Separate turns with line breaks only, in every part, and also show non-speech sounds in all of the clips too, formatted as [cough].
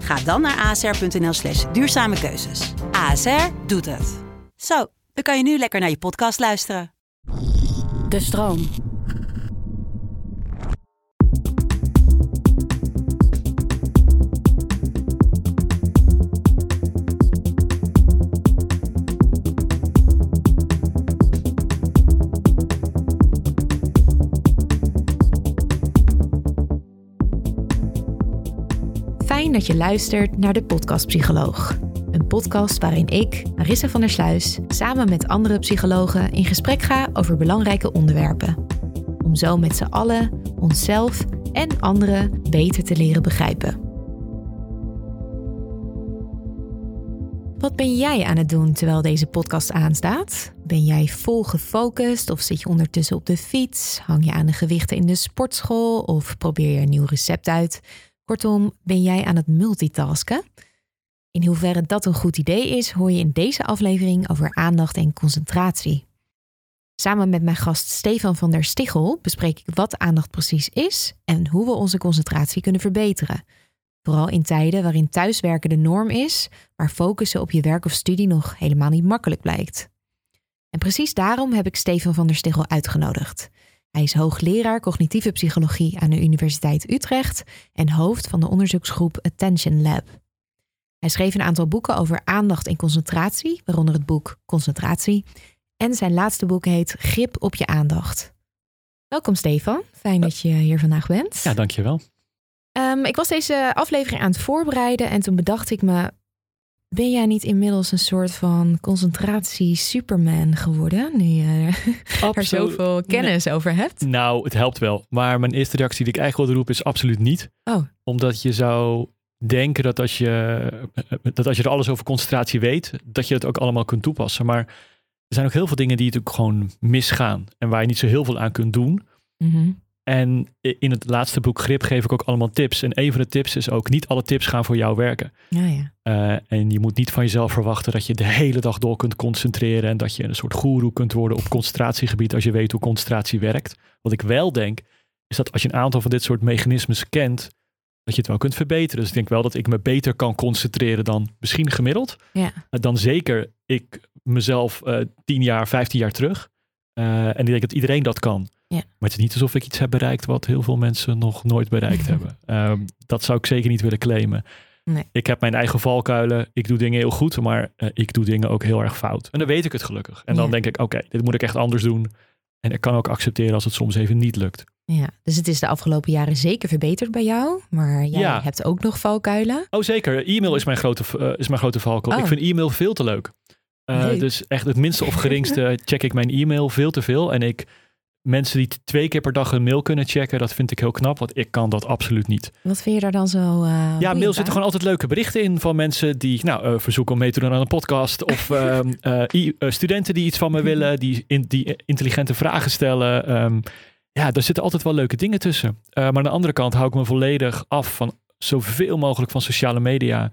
Ga dan naar asr.nl slash duurzame keuzes. ASR doet het. Zo, dan kan je nu lekker naar je podcast luisteren.
De stroom. Dat je luistert naar de Podcast Psycholoog. Een podcast waarin ik, Marissa van der Sluis, samen met andere psychologen in gesprek ga over belangrijke onderwerpen. Om zo met z'n allen onszelf en anderen beter te leren begrijpen. Wat ben jij aan het doen terwijl deze podcast aanstaat? Ben jij vol gefocust of zit je ondertussen op de fiets? Hang je aan de gewichten in de sportschool of probeer je een nieuw recept uit? Kortom, ben jij aan het multitasken? In hoeverre dat een goed idee is, hoor je in deze aflevering over aandacht en concentratie. Samen met mijn gast Stefan van der Stichel bespreek ik wat aandacht precies is en hoe we onze concentratie kunnen verbeteren. Vooral in tijden waarin thuiswerken de norm is, waar focussen op je werk of studie nog helemaal niet makkelijk blijkt. En precies daarom heb ik Stefan van der Stichel uitgenodigd. Hij is hoogleraar cognitieve psychologie aan de Universiteit Utrecht en hoofd van de onderzoeksgroep Attention Lab. Hij schreef een aantal boeken over aandacht en concentratie, waaronder het boek Concentratie. En zijn laatste boek heet Grip op je aandacht. Welkom Stefan, fijn dat je hier vandaag bent.
Ja, dankjewel.
Um, ik was deze aflevering aan het voorbereiden en toen bedacht ik me, ben jij niet inmiddels een soort van concentratie-superman geworden? Nu je er [laughs] zoveel kennis over hebt.
Nou, het helpt wel. Maar mijn eerste reactie die ik eigenlijk wilde roepen is absoluut niet.
Oh.
Omdat je zou denken dat als je, dat als je er alles over concentratie weet, dat je het ook allemaal kunt toepassen. Maar er zijn ook heel veel dingen die natuurlijk gewoon misgaan. En waar je niet zo heel veel aan kunt doen.
Mhm.
En in het laatste boek Grip geef ik ook allemaal tips. En een van de tips is ook niet alle tips gaan voor jou werken.
Ja, ja.
Uh, en je moet niet van jezelf verwachten dat je de hele dag door kunt concentreren. En dat je een soort goeroe kunt worden op concentratiegebied als je weet hoe concentratie werkt. Wat ik wel denk, is dat als je een aantal van dit soort mechanismes kent, dat je het wel kunt verbeteren. Dus ik denk wel dat ik me beter kan concentreren dan misschien gemiddeld.
Ja.
Uh, dan zeker ik mezelf uh, 10 jaar, 15 jaar terug. Uh, en ik denk dat iedereen dat kan.
Ja.
Maar het is niet alsof ik iets heb bereikt wat heel veel mensen nog nooit bereikt [laughs] hebben. Um, dat zou ik zeker niet willen claimen.
Nee.
Ik heb mijn eigen valkuilen. Ik doe dingen heel goed, maar uh, ik doe dingen ook heel erg fout. En dan weet ik het gelukkig. En dan
Ja.
denk ik, oké, dit moet ik echt anders doen. En ik kan ook accepteren als het soms even niet lukt.
ja, dus het is de afgelopen jaren zeker verbeterd bij jou. Maar jij
Ja.
hebt ook nog valkuilen.
Oh zeker, e-mail is mijn grote, uh, is mijn grote valkuil.
Oh.
Ik vind e-mail veel te leuk. Uh,
Leuk.
dus echt het minste of geringste [laughs] check ik mijn e-mail veel te veel. En ik, mensen die twee keer per dag een mail kunnen checken, dat vind ik heel knap. Want ik kan dat absoluut niet.
Wat vind je daar dan zo uh,
Ja, mail zitten gewoon altijd leuke berichten in van mensen die nou, uh, verzoeken om mee te doen aan een podcast. Of um, [laughs] uh, i- uh, studenten die iets van me willen, die, in, die intelligente vragen stellen. Um, ja, daar zitten altijd wel leuke dingen tussen. Maar aan de andere kant hou ik me volledig af van zoveel mogelijk van sociale media.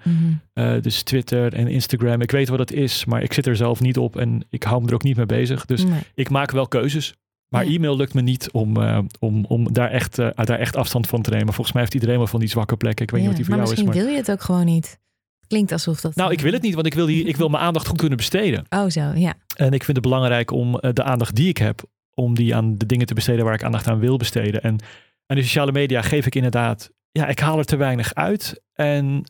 Mhm.
Dus Twitter en Instagram. Ik weet wat het is, maar ik zit er zelf niet op en ik hou me er ook niet mee bezig. Dus
Nee.
ik maak wel keuzes. Maar
Ja.
e-mail lukt me niet om, uh, om, om daar, echt, uh, daar echt afstand van te nemen. Volgens mij heeft iedereen wel van die zwakke plekken. Ik weet
Ja,
niet wat die voor jou is.
misschien
Maar...
wil je het ook gewoon niet. Klinkt alsof dat...
Nou, ik wil het niet, want ik wil, die, ik wil mijn aandacht goed kunnen besteden.
Oh zo, ja.
En ik vind het belangrijk om uh, de aandacht die ik heb, om die aan de dingen te besteden waar ik aandacht aan wil besteden. En aan de sociale media geef ik inderdaad, ja, ik haal er te weinig uit. En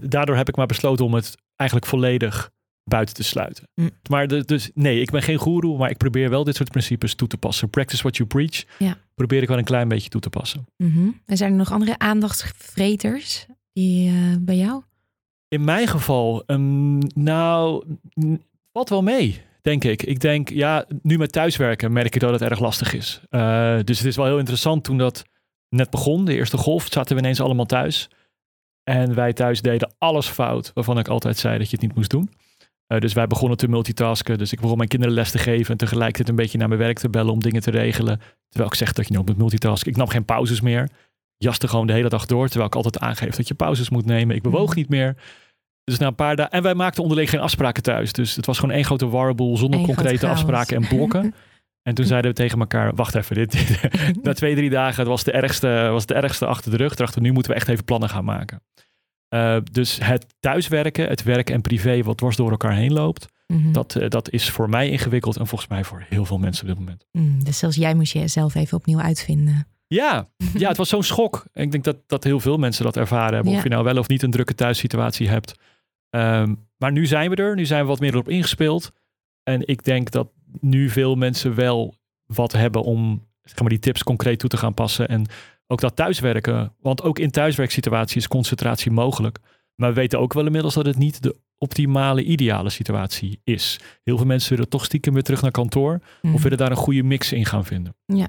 daardoor heb ik maar besloten om het eigenlijk volledig buiten te sluiten.
Mm.
Maar de- dus nee, ik ben geen goeroe, maar ik probeer wel dit soort principes toe te passen. Practice what you preach.
Ja.
Probeer ik wel een klein beetje toe te passen.
Mhm. En zijn er nog andere aandachtsvreters die, eh, bij jou?
In mijn geval, ehm, nou, valt wel mee, denk ik. Ik denk, ja, nu met thuiswerken merk ik dat het erg lastig is. Eh, dus het is wel heel interessant toen dat net begon, de eerste golf, zaten we ineens allemaal thuis. En wij thuis deden alles fout, waarvan ik altijd zei dat je het niet moest doen. Eh, dus wij begonnen te multitasken. Dus ik begon mijn kinderen les te geven en tegelijkertijd een beetje naar mijn werk te bellen om dingen te regelen. Terwijl ik zeg dat je nog moet multitasken. Ik nam geen pauzes meer. Jaste gewoon de hele dag door. Terwijl ik altijd aangeef dat je pauzes moet nemen. Ik bewoog
Mhm.
niet meer. Dus na een paar dagen. En wij maakten onderling geen afspraken thuis. Dus het was gewoon één grote warboel zonder
Eén
concrete afspraken en blokken. [laughs] En toen zeiden we tegen elkaar: wacht even, dit, dit- [laughs] na twee, drie dagen het was de ergste, was de ergste achter de rug. Dachten we, nu moeten we echt even plannen gaan maken. Eh, dus het thuiswerken, het werk en privé, wat dwars door elkaar heen loopt,
Mhm.
dat, eh, dat is voor mij ingewikkeld en volgens mij voor heel veel mensen op dit moment.
Mm, dus zelfs jij moest jezelf even opnieuw uitvinden.
Ja, [laughs] ja het was zo'n schok. Ik denk dat, dat heel veel mensen dat ervaren hebben.
Ja.
Of je nou wel of niet een drukke thuissituatie hebt. Ehm, maar nu zijn we er. Nu zijn we wat meer op ingespeeld. En ik denk dat nu veel mensen wel wat hebben om zeg maar, die tips concreet toe te gaan passen. En ook dat thuiswerken. Want ook in thuiswerksituaties is concentratie mogelijk. Maar we weten ook wel inmiddels dat het niet de optimale, ideale situatie is. Heel veel mensen willen toch stiekem weer terug naar kantoor.
Mhm.
Of willen daar een goede mix in gaan vinden.
Ja.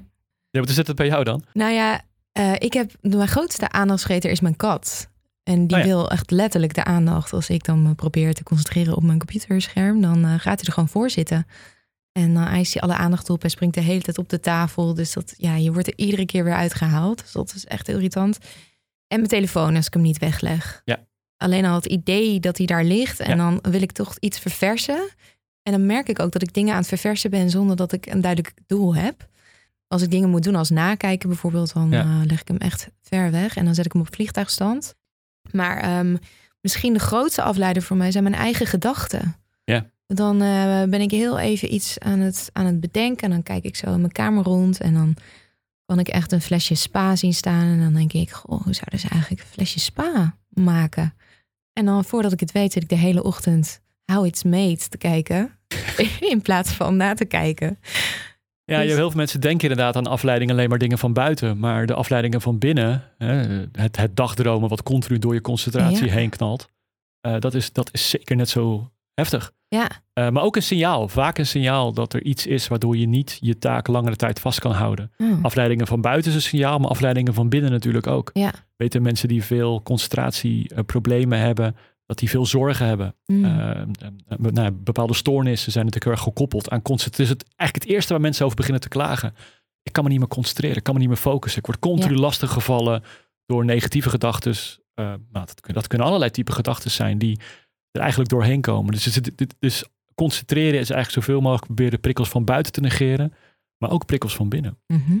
Ja, wat is het bij jou dan?
Nou ja, eh, ik heb mijn grootste aandachtsvreter is mijn kat. En die
Oh ja.
wil echt letterlijk de aandacht. Als ik dan me probeer te concentreren op mijn computerscherm, dan eh, gaat hij er gewoon voor zitten. En dan eist hij alle aandacht op en springt de hele tijd op de tafel. Dus dat, ja, je wordt er iedere keer weer uitgehaald. Dus dat is echt irritant. En mijn telefoon als ik hem niet wegleg.
Ja.
Alleen al het idee dat hij daar ligt. En
Ja.
dan wil ik toch iets verversen. En dan merk ik ook dat ik dingen aan het verversen ben zonder dat ik een duidelijk doel heb. Als ik dingen moet doen als nakijken bijvoorbeeld, dan
Ja.
eh, leg ik hem echt ver weg. En dan zet ik hem op vliegtuigstand. Maar ehm, misschien de grootste afleider voor mij zijn mijn eigen gedachten. Dan eh, ben ik heel even iets aan het, aan het bedenken. En dan kijk ik zo in mijn kamer rond. En dan kan ik echt een flesje spa zien staan. En dan denk ik, goh, hoe zouden ze eigenlijk een flesje spa maken? En dan voordat ik het weet, zit ik de hele ochtend How It's Made te kijken. [laughs] in plaats van na te kijken.
Ja, je,
Dus-
heel veel mensen denken inderdaad aan afleiding alleen maar dingen van buiten. Maar de afleidingen van binnen, hè, het, het dagdromen wat continu door je concentratie
Ja.
heen knalt. eh, dat, is, dat is zeker net zo heftig.
Ja,
Eh, maar ook een signaal, vaak een signaal dat er iets is waardoor je niet je taak langere tijd vast kan houden.
Oh,
Afleidingen van buiten is een signaal, maar afleidingen van binnen natuurlijk ook.
ja.
Weten mensen die veel concentratieproblemen hebben, dat die veel zorgen hebben.
Mm.
Nou, bepaalde stoornissen zijn natuurlijk heel erg gekoppeld aan concentratie. Het is het, eigenlijk het eerste waar mensen over beginnen te klagen. Ik kan me niet meer concentreren, ik kan me niet meer focussen. Ik word continu lastig gevallen door negatieve gedachten. Nou, dat, dat kunnen allerlei type gedachten zijn die er eigenlijk doorheen komen. Dus, dus concentreren is eigenlijk zoveel mogelijk proberen prikkels van buiten te negeren, maar ook prikkels van binnen.
Mhm.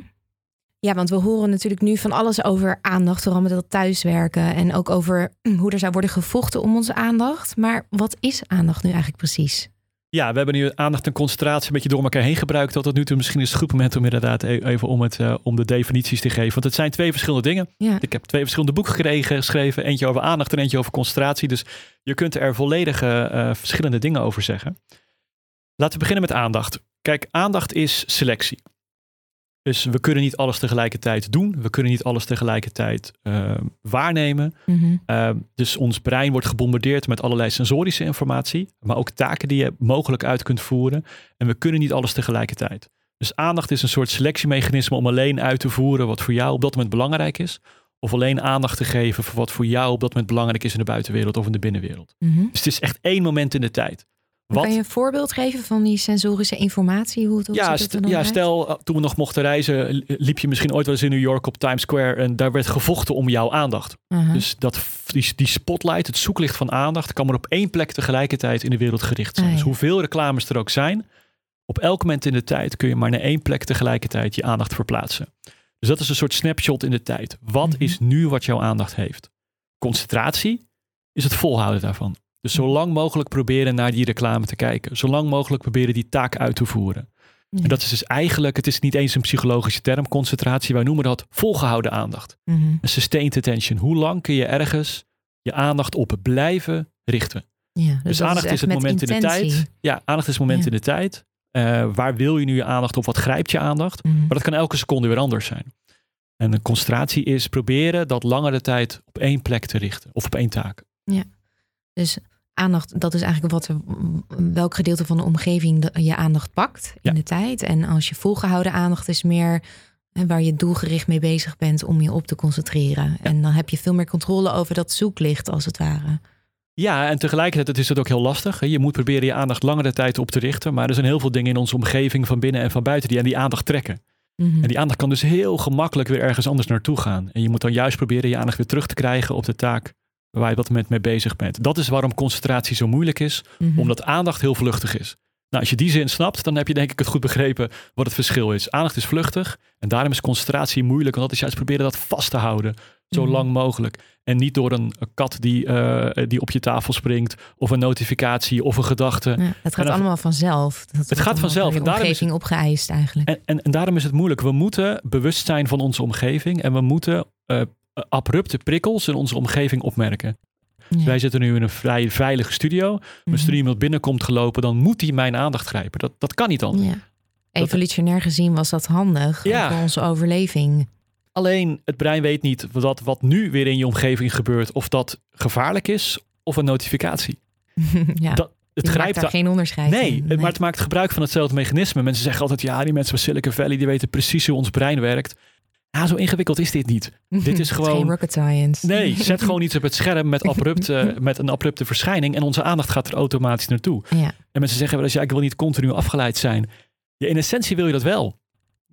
Ja, want we horen natuurlijk nu van alles over aandacht, vooral met dat thuiswerken en ook over [clears throat] hoe er zou worden gevochten om onze aandacht. Maar wat is aandacht nu eigenlijk precies?
Ja, we hebben nu aandacht en concentratie een beetje door elkaar heen gebruikt tot nu toe. Misschien is het goed moment om inderdaad e- even om, het, eh, om de definities te geven. Want het zijn twee verschillende dingen.
Ja,
Ik heb twee verschillende boeken gekregen, geschreven. Eentje over aandacht en eentje over concentratie. Dus je kunt er volledige eh, verschillende dingen over zeggen. Laten we beginnen met aandacht. Kijk, aandacht is selectie. Dus we kunnen niet alles tegelijkertijd doen. We kunnen niet alles tegelijkertijd eh, waarnemen.
Mhm.
Uh, dus ons brein wordt gebombardeerd met allerlei sensorische informatie, maar ook taken die je mogelijk uit kunt voeren. En we kunnen niet alles tegelijkertijd. Dus aandacht is een soort selectiemechanisme om alleen uit te voeren wat voor jou op dat moment belangrijk is. Of alleen aandacht te geven voor wat voor jou op dat moment belangrijk is in de buitenwereld of in de binnenwereld.
Mhm.
Dus het is echt één moment in de tijd. Wat?
Kan je een voorbeeld geven van die sensorische informatie? Hoe het
Ja, st- ja, stel, uh, toen we nog mochten reizen, li- liep je misschien ooit wel eens in New York op Times Square en daar werd gevochten om jouw aandacht. Dus dat, die, die spotlight, het zoeklicht van aandacht, kan maar op één plek tegelijkertijd in de wereld gericht zijn.
Ah,
Dus hoeveel reclames er ook zijn, op elk moment in de tijd kun je maar naar één plek tegelijkertijd je aandacht verplaatsen. Dus dat is een soort snapshot in de tijd. Wat
Mhm.
is nu wat jouw aandacht heeft? Concentratie is het volhouden daarvan. Dus zo lang mogelijk proberen naar die reclame te kijken. Zo lang mogelijk proberen die taak uit te voeren.
Ja.
En dat is dus eigenlijk, het is niet eens een psychologische term, concentratie. Wij noemen dat volgehouden aandacht. Een sustained attention. Hoe lang kun je ergens je aandacht op blijven richten?
Ja, dus,
Dus, aandacht is, het moment in de tijd. Ja, aandacht is het moment
Ja.
in de tijd. Eh, waar wil je nu je aandacht op? Wat grijpt je aandacht?
Mhm.
Maar dat kan elke seconde weer anders zijn. En een concentratie is proberen dat langere tijd op één plek te richten. Of op één taak.
Dus aandacht, dat is eigenlijk wat welk gedeelte van de omgeving je aandacht pakt in
Ja.
de tijd. En als je volgehouden aandacht is meer waar je doelgericht mee bezig bent om je op te concentreren. En dan heb je veel meer controle over dat zoeklicht als het ware.
Ja, en tegelijkertijd is het ook heel lastig. Je moet proberen je aandacht langere tijd op te richten. Maar er zijn heel veel dingen in onze omgeving van binnen en van buiten die aan die aandacht trekken.
Mhm.
En die aandacht kan dus heel gemakkelijk weer ergens anders naartoe gaan. En je moet dan juist proberen je aandacht weer terug te krijgen op de taak waar je op dat moment mee bezig bent. Dat is waarom concentratie zo moeilijk is,
Mhm.
omdat aandacht heel vluchtig is. Nou, als je die zin snapt, dan heb je denk ik het goed begrepen wat het verschil is. Aandacht is vluchtig en daarom is concentratie moeilijk, want dat is juist proberen dat vast te houden, zo
Mhm.
lang mogelijk. En niet door een kat die, eh, die op je tafel springt, of een notificatie, of een gedachte.
Ja, het gaat
dan-
allemaal vanzelf. Dat wordt
gaat vanzelf. is
omgeving opgeëist eigenlijk.
En, en, en daarom is het moeilijk. We moeten bewust zijn van onze omgeving en we moeten eh, abrupte prikkels in onze omgeving opmerken.
Ja.
Wij zitten nu in een vrij veilige studio.
Mhm.
Als er iemand binnenkomt gelopen, dan moet hij mijn aandacht grijpen. Dat, dat kan niet anders.
Ja. Evolutionair gezien was dat handig
Ja.
voor onze overleving.
Alleen het brein weet niet wat, wat nu weer in je omgeving gebeurt. Of dat gevaarlijk is of een notificatie. [laughs]
ja.
Dat, het
Je
grijpt
daar geen onderscheid
Nee,
in.
het- maar het maakt gebruik van hetzelfde mechanisme. Mensen zeggen altijd, ja, die mensen van Silicon Valley, die weten precies hoe ons brein werkt. Ja, zo ingewikkeld is dit niet. [laughs] dit is
Het geen
gewoon-
rocket science.
Nee, zet gewoon iets op het scherm met, abrupte, [laughs] met een abrupte verschijning en onze aandacht gaat er automatisch naartoe.
Ja.
En mensen zeggen wel eens, ja, ik wil niet continu afgeleid zijn. Ja, in essentie wil je dat wel.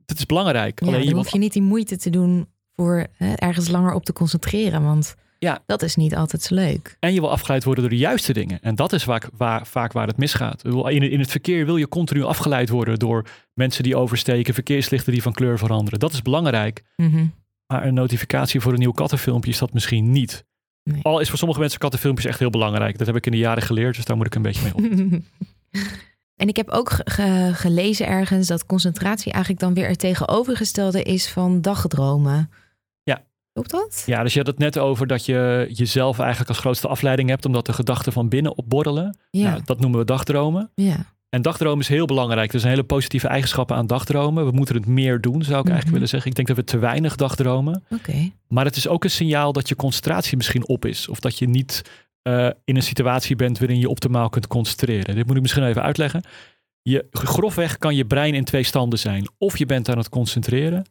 Dat is belangrijk.
Ja,
Alleen
dan
je
hoef je niet die moeite te doen voor hè, ergens langer op te concentreren. Want
Ja.
dat is niet altijd zo leuk.
En je wil afgeleid worden door de juiste dingen. En dat is vaak waar, vaak waar het misgaat. In, in het verkeer wil je continu afgeleid worden door mensen die oversteken, verkeerslichten die van kleur veranderen. Dat is belangrijk.
Mhm.
Maar een notificatie voor een nieuw kattenfilmpje is dat misschien niet.
Nee.
Al is voor sommige mensen kattenfilmpjes echt heel belangrijk. Dat heb ik in de jaren geleerd, dus daar moet ik een beetje mee op. [laughs]
en ik heb ook ge- ge- gelezen ergens dat concentratie eigenlijk dan weer het tegenovergestelde is van dagdromen.
Ja.
Klopt dat?
Ja, dus je had het net over dat je jezelf eigenlijk als grootste afleiding hebt, omdat de gedachten van binnen opborrelen.
Ja.
Nou, dat noemen we dagdromen.
ja.
En dagdromen is heel belangrijk. Er zijn hele positieve eigenschappen aan dagdromen. We moeten het meer doen, zou ik
Mhm.
eigenlijk willen zeggen. Ik denk dat we te weinig dagdromen.
Oké.
Maar het is ook een signaal dat je concentratie misschien op is. Of dat je niet eh, in een situatie bent waarin je optimaal kunt concentreren. Dit moet ik misschien even uitleggen. Je, grofweg kan je brein in twee standen zijn. Of je bent aan het concentreren,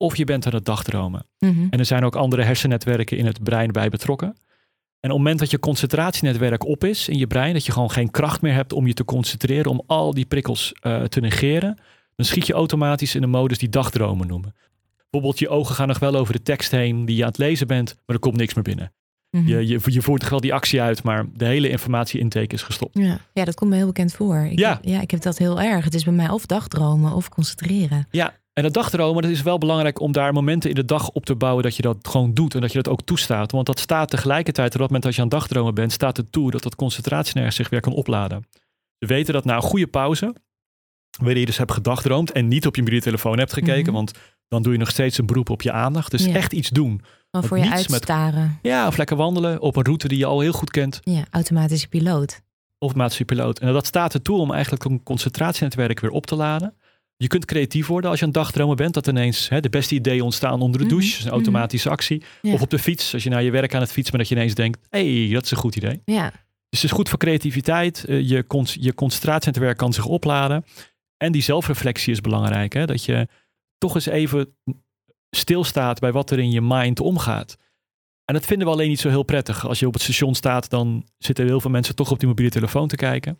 of je bent aan het dagdromen.
Mhm.
En er zijn ook andere hersennetwerken in het brein bij betrokken. En op het moment dat je concentratienetwerk op is in je brein, dat je gewoon geen kracht meer hebt om je te concentreren, om al die prikkels eh, te negeren, dan schiet je automatisch in een modus die dagdromen noemen. Bijvoorbeeld je ogen gaan nog wel over de tekst heen die je aan het lezen bent, maar er komt niks meer binnen.
Mhm.
Je, je, je voert wel die actie uit, maar de hele informatie-intake is gestopt.
Ja. ja, dat komt me heel bekend voor. Ik
Ja.
Heb, ja, ik heb dat heel erg. Het is bij mij of dagdromen of concentreren.
Ja, en dat dagdromen, dat is wel belangrijk om daar momenten in de dag op te bouwen dat je dat gewoon doet en dat je dat ook toestaat. Want dat staat tegelijkertijd, op dat moment als je aan het dagdromen bent, staat het toe dat dat concentratienerg zich weer kan opladen. We weten dat na een goede pauze, waarin je dus hebt gedagdroomd en niet op je mobiele telefoon hebt gekeken,
Mhm.
want dan doe je nog steeds een beroep op je aandacht. Dus
Ja.
echt iets doen. Want
voor je
met-
uitstaren.
Ja, of lekker wandelen op een route die je al heel goed kent.
Ja, automatische piloot.
Of automatische piloot. En dat staat er toe om eigenlijk een concentratienetwerk weer op te laden. Je kunt creatief worden als je aan het dagdromen bent. Dat ineens hè, de beste ideeën ontstaan onder de
Mhm,
douche. Een automatische actie.
Ja.
Of op de fiets. Als je naar je werk aan het fietsen bent. Dat je ineens denkt, hé, hey, dat is een goed idee.
Ja,
Dus het is goed voor creativiteit. Eh, Je, con- je concentratienetwerk kan zich opladen. En die zelfreflectie is belangrijk. Hè? Dat je toch eens even stilstaat bij wat er in je mind omgaat. En dat vinden we alleen niet zo heel prettig. Als je op het station staat, dan zitten heel veel mensen toch op die mobiele telefoon te kijken.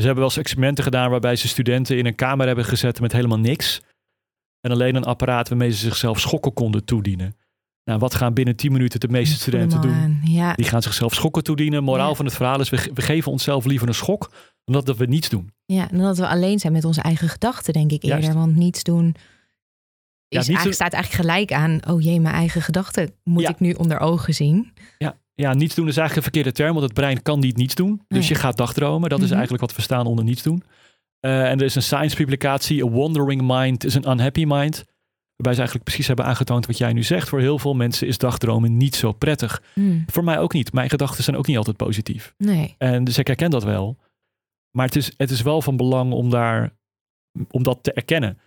Ze hebben wel eens experimenten gedaan waarbij ze studenten in een kamer hebben gezet met helemaal niks. En alleen een apparaat waarmee ze zichzelf schokken konden toedienen. Nou, wat gaan binnen 10 minuten de meeste studenten doen?
Ja,
Die gaan zichzelf schokken toedienen. Moraal
Ja.
van het verhaal is, we, ge- we geven onszelf liever een schok dan dat, dat we niets doen.
ja, en dat we alleen zijn met onze eigen gedachten, denk ik eerder.
Juist.
Want niets doen
Ja,
is
niets
eigenlijk, staat eigenlijk gelijk aan... oh jee, mijn eigen gedachten moet ik nu onder ogen zien.
Ja, ja, niets doen is eigenlijk een verkeerde term, want het brein kan niet niets doen. Dus
Nee.
je gaat dagdromen. Dat is
Mhm.
eigenlijk wat we staan onder niets doen. Eh, en er is een science publicatie, A Wandering Mind is an Unhappy Mind. Waarbij ze eigenlijk precies hebben aangetoond wat jij nu zegt. Voor heel veel mensen is dagdromen niet zo prettig.
Hmm.
Voor mij ook niet. Mijn gedachten zijn ook niet altijd positief.
Nee.
En dus ik herken dat wel. Maar het is, het is wel van belang om, daar, om dat te erkennen.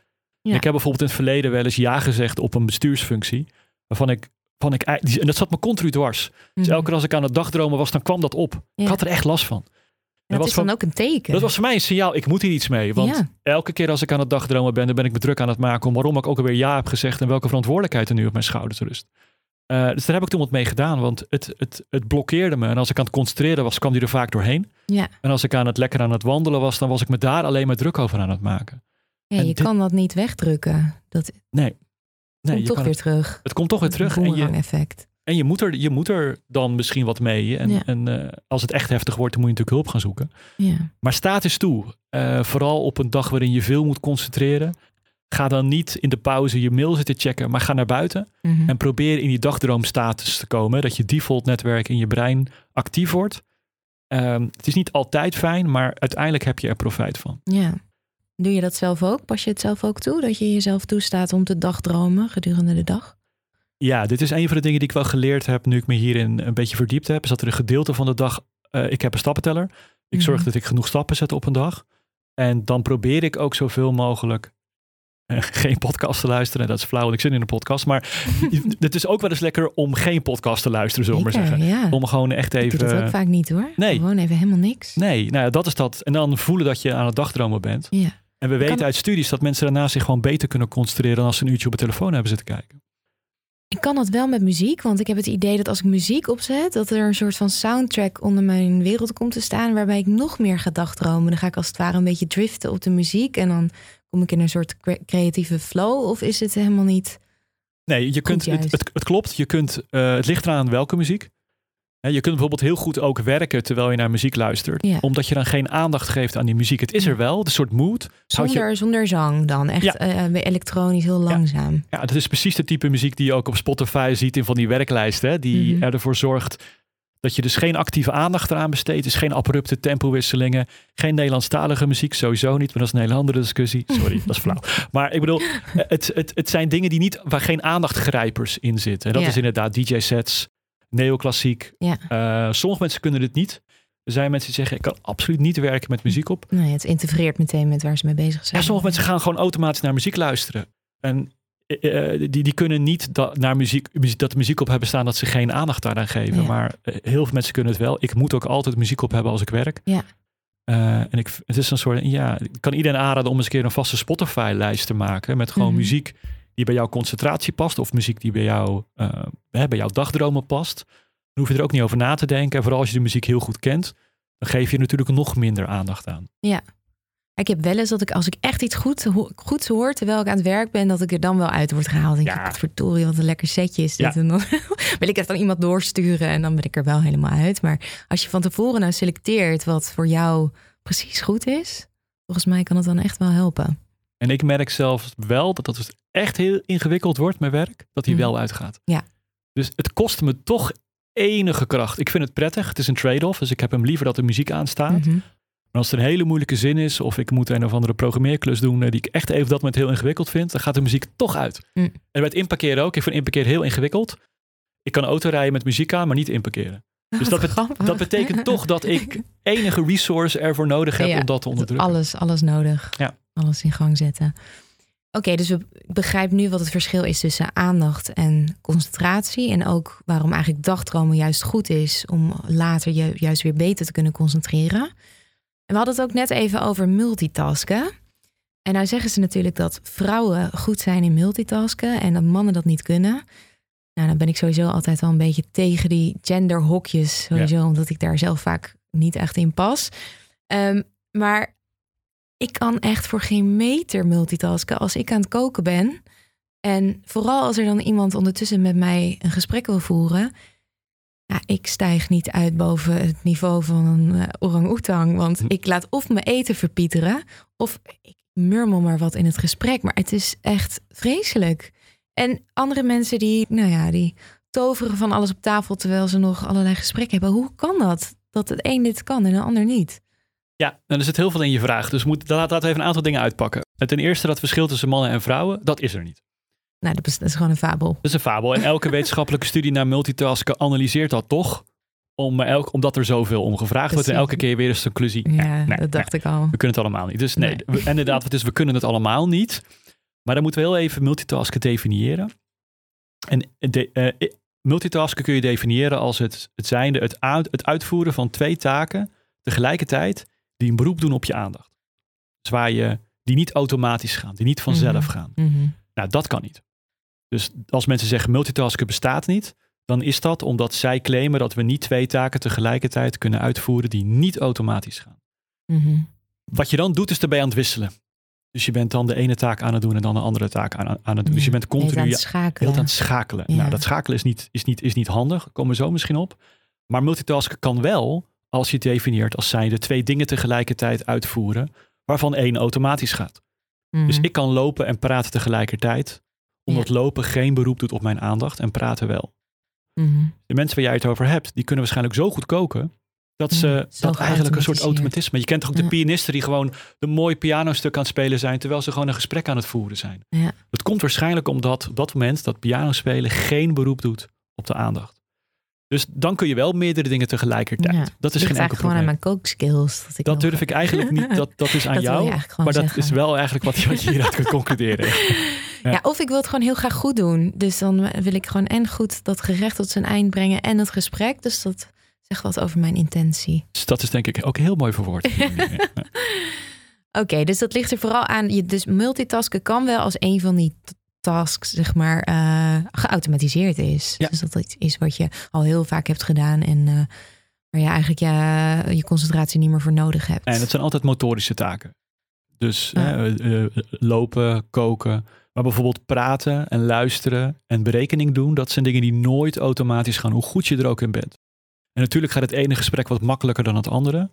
Ja.
Ik heb bijvoorbeeld in het verleden wel eens ja gezegd op een bestuursfunctie. Waarvan ik, van ik en dat zat me continu dwars. Dus
Mhm.
elke keer als ik aan het dagdromen was, dan kwam dat op.
Ja.
Ik had er echt last van.
En dat
was
is dan
van-
ook een teken.
Dat was voor mij een signaal, ik moet hier iets mee. Want
Ja.
elke keer als ik aan het dagdromen ben, dan ben ik me druk aan het maken om waarom ik ook alweer ja heb gezegd en welke verantwoordelijkheid er nu op mijn schouders rust. Eh, dus daar heb ik toen wat mee gedaan, want het, het, het blokkeerde me. En als ik aan het concentreren was, kwam die er vaak doorheen.
Ja.
En als ik aan het lekker aan het wandelen was, dan was ik me daar alleen maar druk over aan het maken.
Ja,
En
je
dit-
kan dat niet wegdrukken. Dat
Nee. Nee,
komt toch weer
het,
terug.
het komt toch weer terug. En je,
effect.
en je, moet er, je moet er dan misschien wat mee. En,
Ja.
en eh, als het echt heftig wordt, dan moet je natuurlijk hulp gaan zoeken.
Ja.
Maar staat eens toe. Eh, vooral op een dag waarin je veel moet concentreren. Ga dan niet in de pauze je mail zitten checken, maar ga naar buiten.
Mhm.
En probeer in die dagdroomstatus te komen. Dat je default netwerk in je brein actief wordt. Ehm, het is niet altijd fijn, maar uiteindelijk heb je er profijt van.
ja. Doe je dat zelf ook? Pas je het zelf ook toe? Dat je jezelf toestaat om te dagdromen gedurende de dag?
Ja, dit is een van de dingen die ik wel geleerd heb nu ik me hierin een beetje verdiept heb. Is dat er een gedeelte van de dag, eh, ik heb een stappenteller. Ik zorg
Mhm.
dat ik genoeg stappen zet op een dag. En dan probeer ik ook zoveel mogelijk eh, [laughs] geen podcast te luisteren. Dat is flauw, want ik zit in een podcast. Maar [laughs] het is ook wel eens lekker om geen podcast te luisteren, zullen we maar zeggen.
ja.
Om gewoon echt
Ik
even...
doe dat ook vaak niet hoor.
Nee.
Gewoon even helemaal niks.
Nee, nou ja, dat is dat. En dan voelen dat je aan het dagdromen bent.
Ja.
En we weten
kan-
uit studies dat mensen daarna zich gewoon beter kunnen concentreren dan als ze een uurtje op de telefoon hebben zitten kijken.
Ik kan dat wel met muziek, want ik heb het idee dat als ik muziek opzet, dat er een soort van soundtrack onder mijn wereld komt te staan, waarbij ik nog meer ga dagdromen. Dan ga ik als het ware een beetje driften op de muziek en dan kom ik in een soort cre- creatieve flow. Of is het helemaal niet?
Nee, je kunt, het, het klopt. Je kunt, eh, het ligt eraan welke muziek. Je kunt bijvoorbeeld heel goed ook werken terwijl je naar muziek luistert.
Ja.
Omdat je dan geen aandacht geeft aan die muziek. Het is er wel, de soort mood. Houd je-
Zonder, zonder zang dan. Echt
Ja.
eh, elektronisch, heel langzaam.
Ja, dat is precies de type muziek die je ook op Spotify ziet in van die werklijsten. Die
Mhm.
ervoor zorgt dat je dus geen actieve aandacht eraan besteedt. Dus geen abrupte tempowisselingen. Geen Nederlandstalige muziek, sowieso niet. Maar dat is een hele andere discussie. Sorry, [laughs] dat is flauw. Maar ik bedoel, het, het, het zijn dingen die niet, waar geen aandachtgrijpers in zitten. En dat is inderdaad DJ-sets, neoclassiek.
Ja.
Eh, sommige mensen kunnen dit niet. Er zijn mensen die zeggen, ik kan absoluut niet werken met muziek op.
Nee, het integreert meteen met waar ze mee bezig zijn.
Ja, sommige mensen gaan gewoon automatisch naar muziek luisteren. En eh, eh, die, die kunnen niet da- naar muziek, dat muziek op hebben staan dat ze geen aandacht daaraan geven.
Ja.
Maar heel veel mensen kunnen het wel. Ik moet ook altijd muziek op hebben als ik werk.
Ja.
En ik, het is een soort, ja, ik kan iedereen aanraden om eens een keer een vaste Spotify-lijst te maken. Met gewoon
Mhm.
muziek die bij jouw concentratie past. Of muziek die bij, jou, eh, bij jouw dagdromen past. Dan hoef je er ook niet over na te denken. En vooral als je de muziek heel goed kent, dan geef je er natuurlijk nog minder aandacht aan.
Ik heb wel eens dat ik als ik echt iets goed, ho- goeds hoor terwijl ik aan het werk ben, dat ik er dan wel uit word gehaald. Dan denk
Ja.
ik, verdorie, wat een lekker setje is dit.
Ja.
En dan [laughs] wil ik het aan iemand doorsturen en dan ben ik er wel helemaal uit. Maar als je van tevoren nou selecteert wat voor jou precies goed is, volgens mij kan het dan echt wel helpen.
En ik merk zelfs wel dat als het echt heel ingewikkeld wordt met werk, dat hij
Mhm.
wel uitgaat.
Ja.
Dus het kost me toch enige kracht. Ik vind het prettig. Het is een trade-off. Dus ik heb hem liever dat de muziek aanstaat.
Mhm.
Maar als er een hele moeilijke zin is, of ik moet een of andere programmeerklus doen eh, die ik echt even dat moment heel ingewikkeld vind, dan gaat de muziek toch uit.
Mm.
En bij het inparkeren ook. Ik vind inparkeren heel ingewikkeld. Ik kan auto rijden met muziek aan, maar niet inparkeren. [laughs] Dus dat, bet- dat betekent toch dat ik [laughs] enige resource ervoor nodig heb
Ja,
om dat te onderdrukken.
Alles, alles nodig.
Ja.
Alles in gang zetten. Oké, dus we- ik begrijp nu wat het verschil is tussen aandacht en concentratie. En ook waarom eigenlijk dagdromen juist goed is om later je juist weer beter te kunnen concentreren. En we hadden het ook net even over multitasken. En nou zeggen ze natuurlijk dat vrouwen goed zijn in multitasken en dat mannen dat niet kunnen. Nou, dan ben ik sowieso altijd wel een beetje tegen die genderhokjes. Sowieso, omdat ik daar zelf vaak niet echt in pas. Ehm, maar ik kan echt voor geen meter multitasken als ik aan het koken ben. En vooral als er dan iemand ondertussen met mij een gesprek wil voeren. Ja, ik stijg niet uit boven het niveau van een eh, orang-oetang. Want
Hm.
ik laat of mijn eten verpieteren. Of ik murmel maar wat in het gesprek. Maar het is echt vreselijk. En andere mensen die, nou ja, die toveren van alles op tafel terwijl ze nog allerlei gesprekken hebben. Hoe kan dat? Dat het een dit kan en de ander niet.
Ja, er zit heel veel in je vraag. Dus moet, laat- laten we even een aantal dingen uitpakken. Ten eerste dat verschil tussen mannen en vrouwen, dat is er niet.
Nou, dat is, dat is gewoon een fabel.
Dat is een fabel. En elke [laughs] wetenschappelijke studie naar multitasken analyseert dat toch. Om elk, omdat er zoveel om gevraagd wordt. En elke keer weer eens de conclusie.
Ja,
nee, nee,
dat dacht
nee.
ik al.
We kunnen het allemaal niet. Dus nee,
Nee.
we- inderdaad, we kunnen het allemaal niet. Maar dan moeten we heel even multitasken definiëren. En de, eh, multitasken kun je definiëren als het, het zijnde, het, uit- het uitvoeren van twee taken tegelijkertijd die een beroep doen op je aandacht. Dus waar je, die niet automatisch gaan, die niet vanzelf
Mhm.
gaan.
Mhm.
Nou, dat kan niet. Dus als mensen zeggen multitasken bestaat niet, dan is dat omdat zij claimen dat we niet twee taken tegelijkertijd kunnen uitvoeren die niet automatisch gaan.
Mhm.
Wat je dan doet, is erbij aan het wisselen. Dus je bent dan de ene taak aan het doen en dan de andere taak aan, aan het doen. Dus je bent continu
aan het schakelen.
aan het schakelen.
Ja.
Nou, dat schakelen is niet, is, niet, is niet handig. Komen we zo misschien op. Maar multitasken kan wel als je het definieert als zijnde twee dingen tegelijkertijd uitvoeren, waarvan één automatisch gaat.
Mhm.
Dus ik kan lopen en praten tegelijkertijd, omdat
Ja.
lopen geen beroep doet op mijn aandacht en praten wel.
Mhm.
De mensen waar jij het over hebt, die kunnen waarschijnlijk zo goed koken, dat ze dat eigenlijk een soort automatisme. Je kent toch ook de pianisten die gewoon een mooi pianostuk aan het spelen zijn, terwijl ze gewoon een gesprek aan het voeren zijn.
Ja.
Dat komt waarschijnlijk omdat op dat moment dat pianospelen geen beroep doet op de aandacht. Dus dan kun je wel meerdere dingen tegelijkertijd.
Ja.
Dat is geen enkel
eigenlijk gewoon aan
probleem.
mijn kookskills. Dat, ik
Dat durf ik eigenlijk niet. Dat, dat is [laughs] aan
Dat
jou. Maar dat
zeggen.
is wel eigenlijk wat, wat je hieruit kunt concluderen. [laughs] Ja.
Ja. of ik wil het gewoon heel graag goed doen. Dus dan wil ik gewoon en goed dat gerecht tot zijn eind brengen en het gesprek. Dus dat zegt wat over mijn intentie.
Dus dat is denk ik ook heel mooi verwoord. [laughs] Ja.
Oké, dus dat ligt er vooral aan. Je, dus multitasken kan wel als een van die t- tasks, zeg maar, eh, geautomatiseerd is.
Ja.
Dus dat iets is wat je al heel vaak hebt gedaan en eh, waar je eigenlijk ja, je concentratie niet meer voor nodig hebt.
En het zijn altijd motorische taken. Dus hè, eh, lopen, koken. Maar bijvoorbeeld praten en luisteren en berekening doen. Dat zijn dingen die nooit automatisch gaan. Hoe goed je er ook in bent. En natuurlijk gaat het ene gesprek wat makkelijker dan het andere.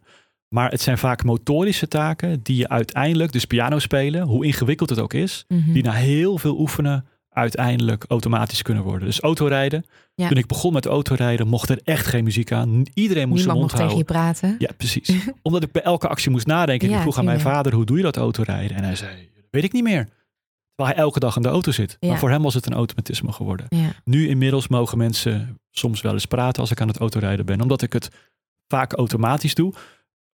Maar het zijn vaak motorische taken die je uiteindelijk, dus piano spelen, hoe ingewikkeld het ook is,
Mhm.
die na heel veel oefenen uiteindelijk automatisch kunnen worden. Dus autorijden.
Ja.
Toen ik begon met autorijden, mocht er echt geen muziek aan. Iedereen moest zijn
Niemand
mond
mocht tegen je praten.
Ja, precies. [laughs] Omdat ik bij elke actie moest nadenken.
Ja,
ik vroeg aan mijn vader, hoe doe je dat autorijden? En hij zei, weet ik niet meer. Terwijl hij elke dag in de auto zit.
Ja.
Maar voor hem was het een automatisme geworden. Nu inmiddels mogen mensen soms wel eens praten als ik aan het autorijden ben. Omdat ik het vaak automatisch doe.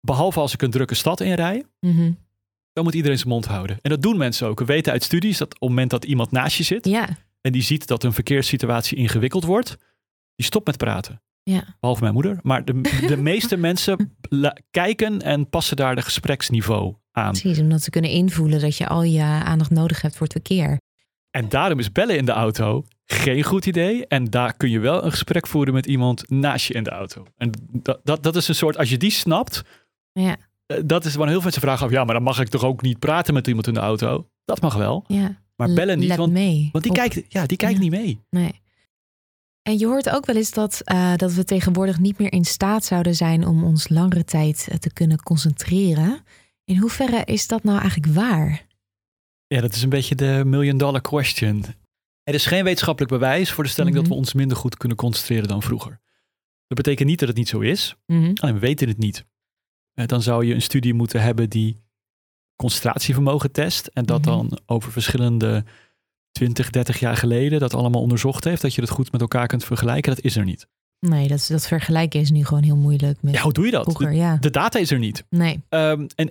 Behalve als ik een drukke stad inrij.
Mhm.
Dan moet iedereen zijn mond houden. En dat doen mensen ook. We weten uit studies dat op het moment dat iemand naast je zit.
ja,
En die ziet dat een verkeerssituatie ingewikkeld wordt. Die stopt met praten.
ja.
Behalve mijn moeder. Maar de, [laughs] de meeste mensen kijken en passen daar de gespreksniveau aan.
Precies, omdat ze kunnen invoelen dat je al je aandacht nodig hebt voor het verkeer.
En daarom is bellen in de auto geen goed idee. En daar kun je wel een gesprek voeren met iemand naast je in de auto. En dat, dat, dat is een soort, als je die snapt,
Ja,
eh, dat is waar heel veel mensen vragen af. Ja, maar dan mag ik toch ook niet praten met iemand in de auto? Dat mag wel.
ja.
Maar bellen niet,
Let
want,
mee.
want die
op.
kijkt, ja, die kijkt
Ja.
niet mee.
Nee. En je hoort ook wel eens dat, eh, dat we tegenwoordig niet meer in staat zouden zijn om ons langere tijd eh, te kunnen concentreren. In hoeverre is dat nou eigenlijk waar?
Ja, dat is een beetje de million dollar question. Er is geen wetenschappelijk bewijs voor de stelling
Mhm.
dat we ons minder goed kunnen concentreren dan vroeger. Dat betekent niet dat het niet zo is.
Mhm.
Alleen we weten het niet. Eh, Dan zou je een studie moeten hebben die concentratievermogen test. En dat
Mhm.
dan over verschillende 20, 30 jaar geleden dat allemaal onderzocht heeft. Dat je dat goed met elkaar kunt vergelijken. Dat is er niet.
Nee, dat, dat vergelijken is nu gewoon heel moeilijk met
Ja, hoe doe je dat?
vroeger.
De,
Ja,
de data is er niet.
nee.
Ehm, en,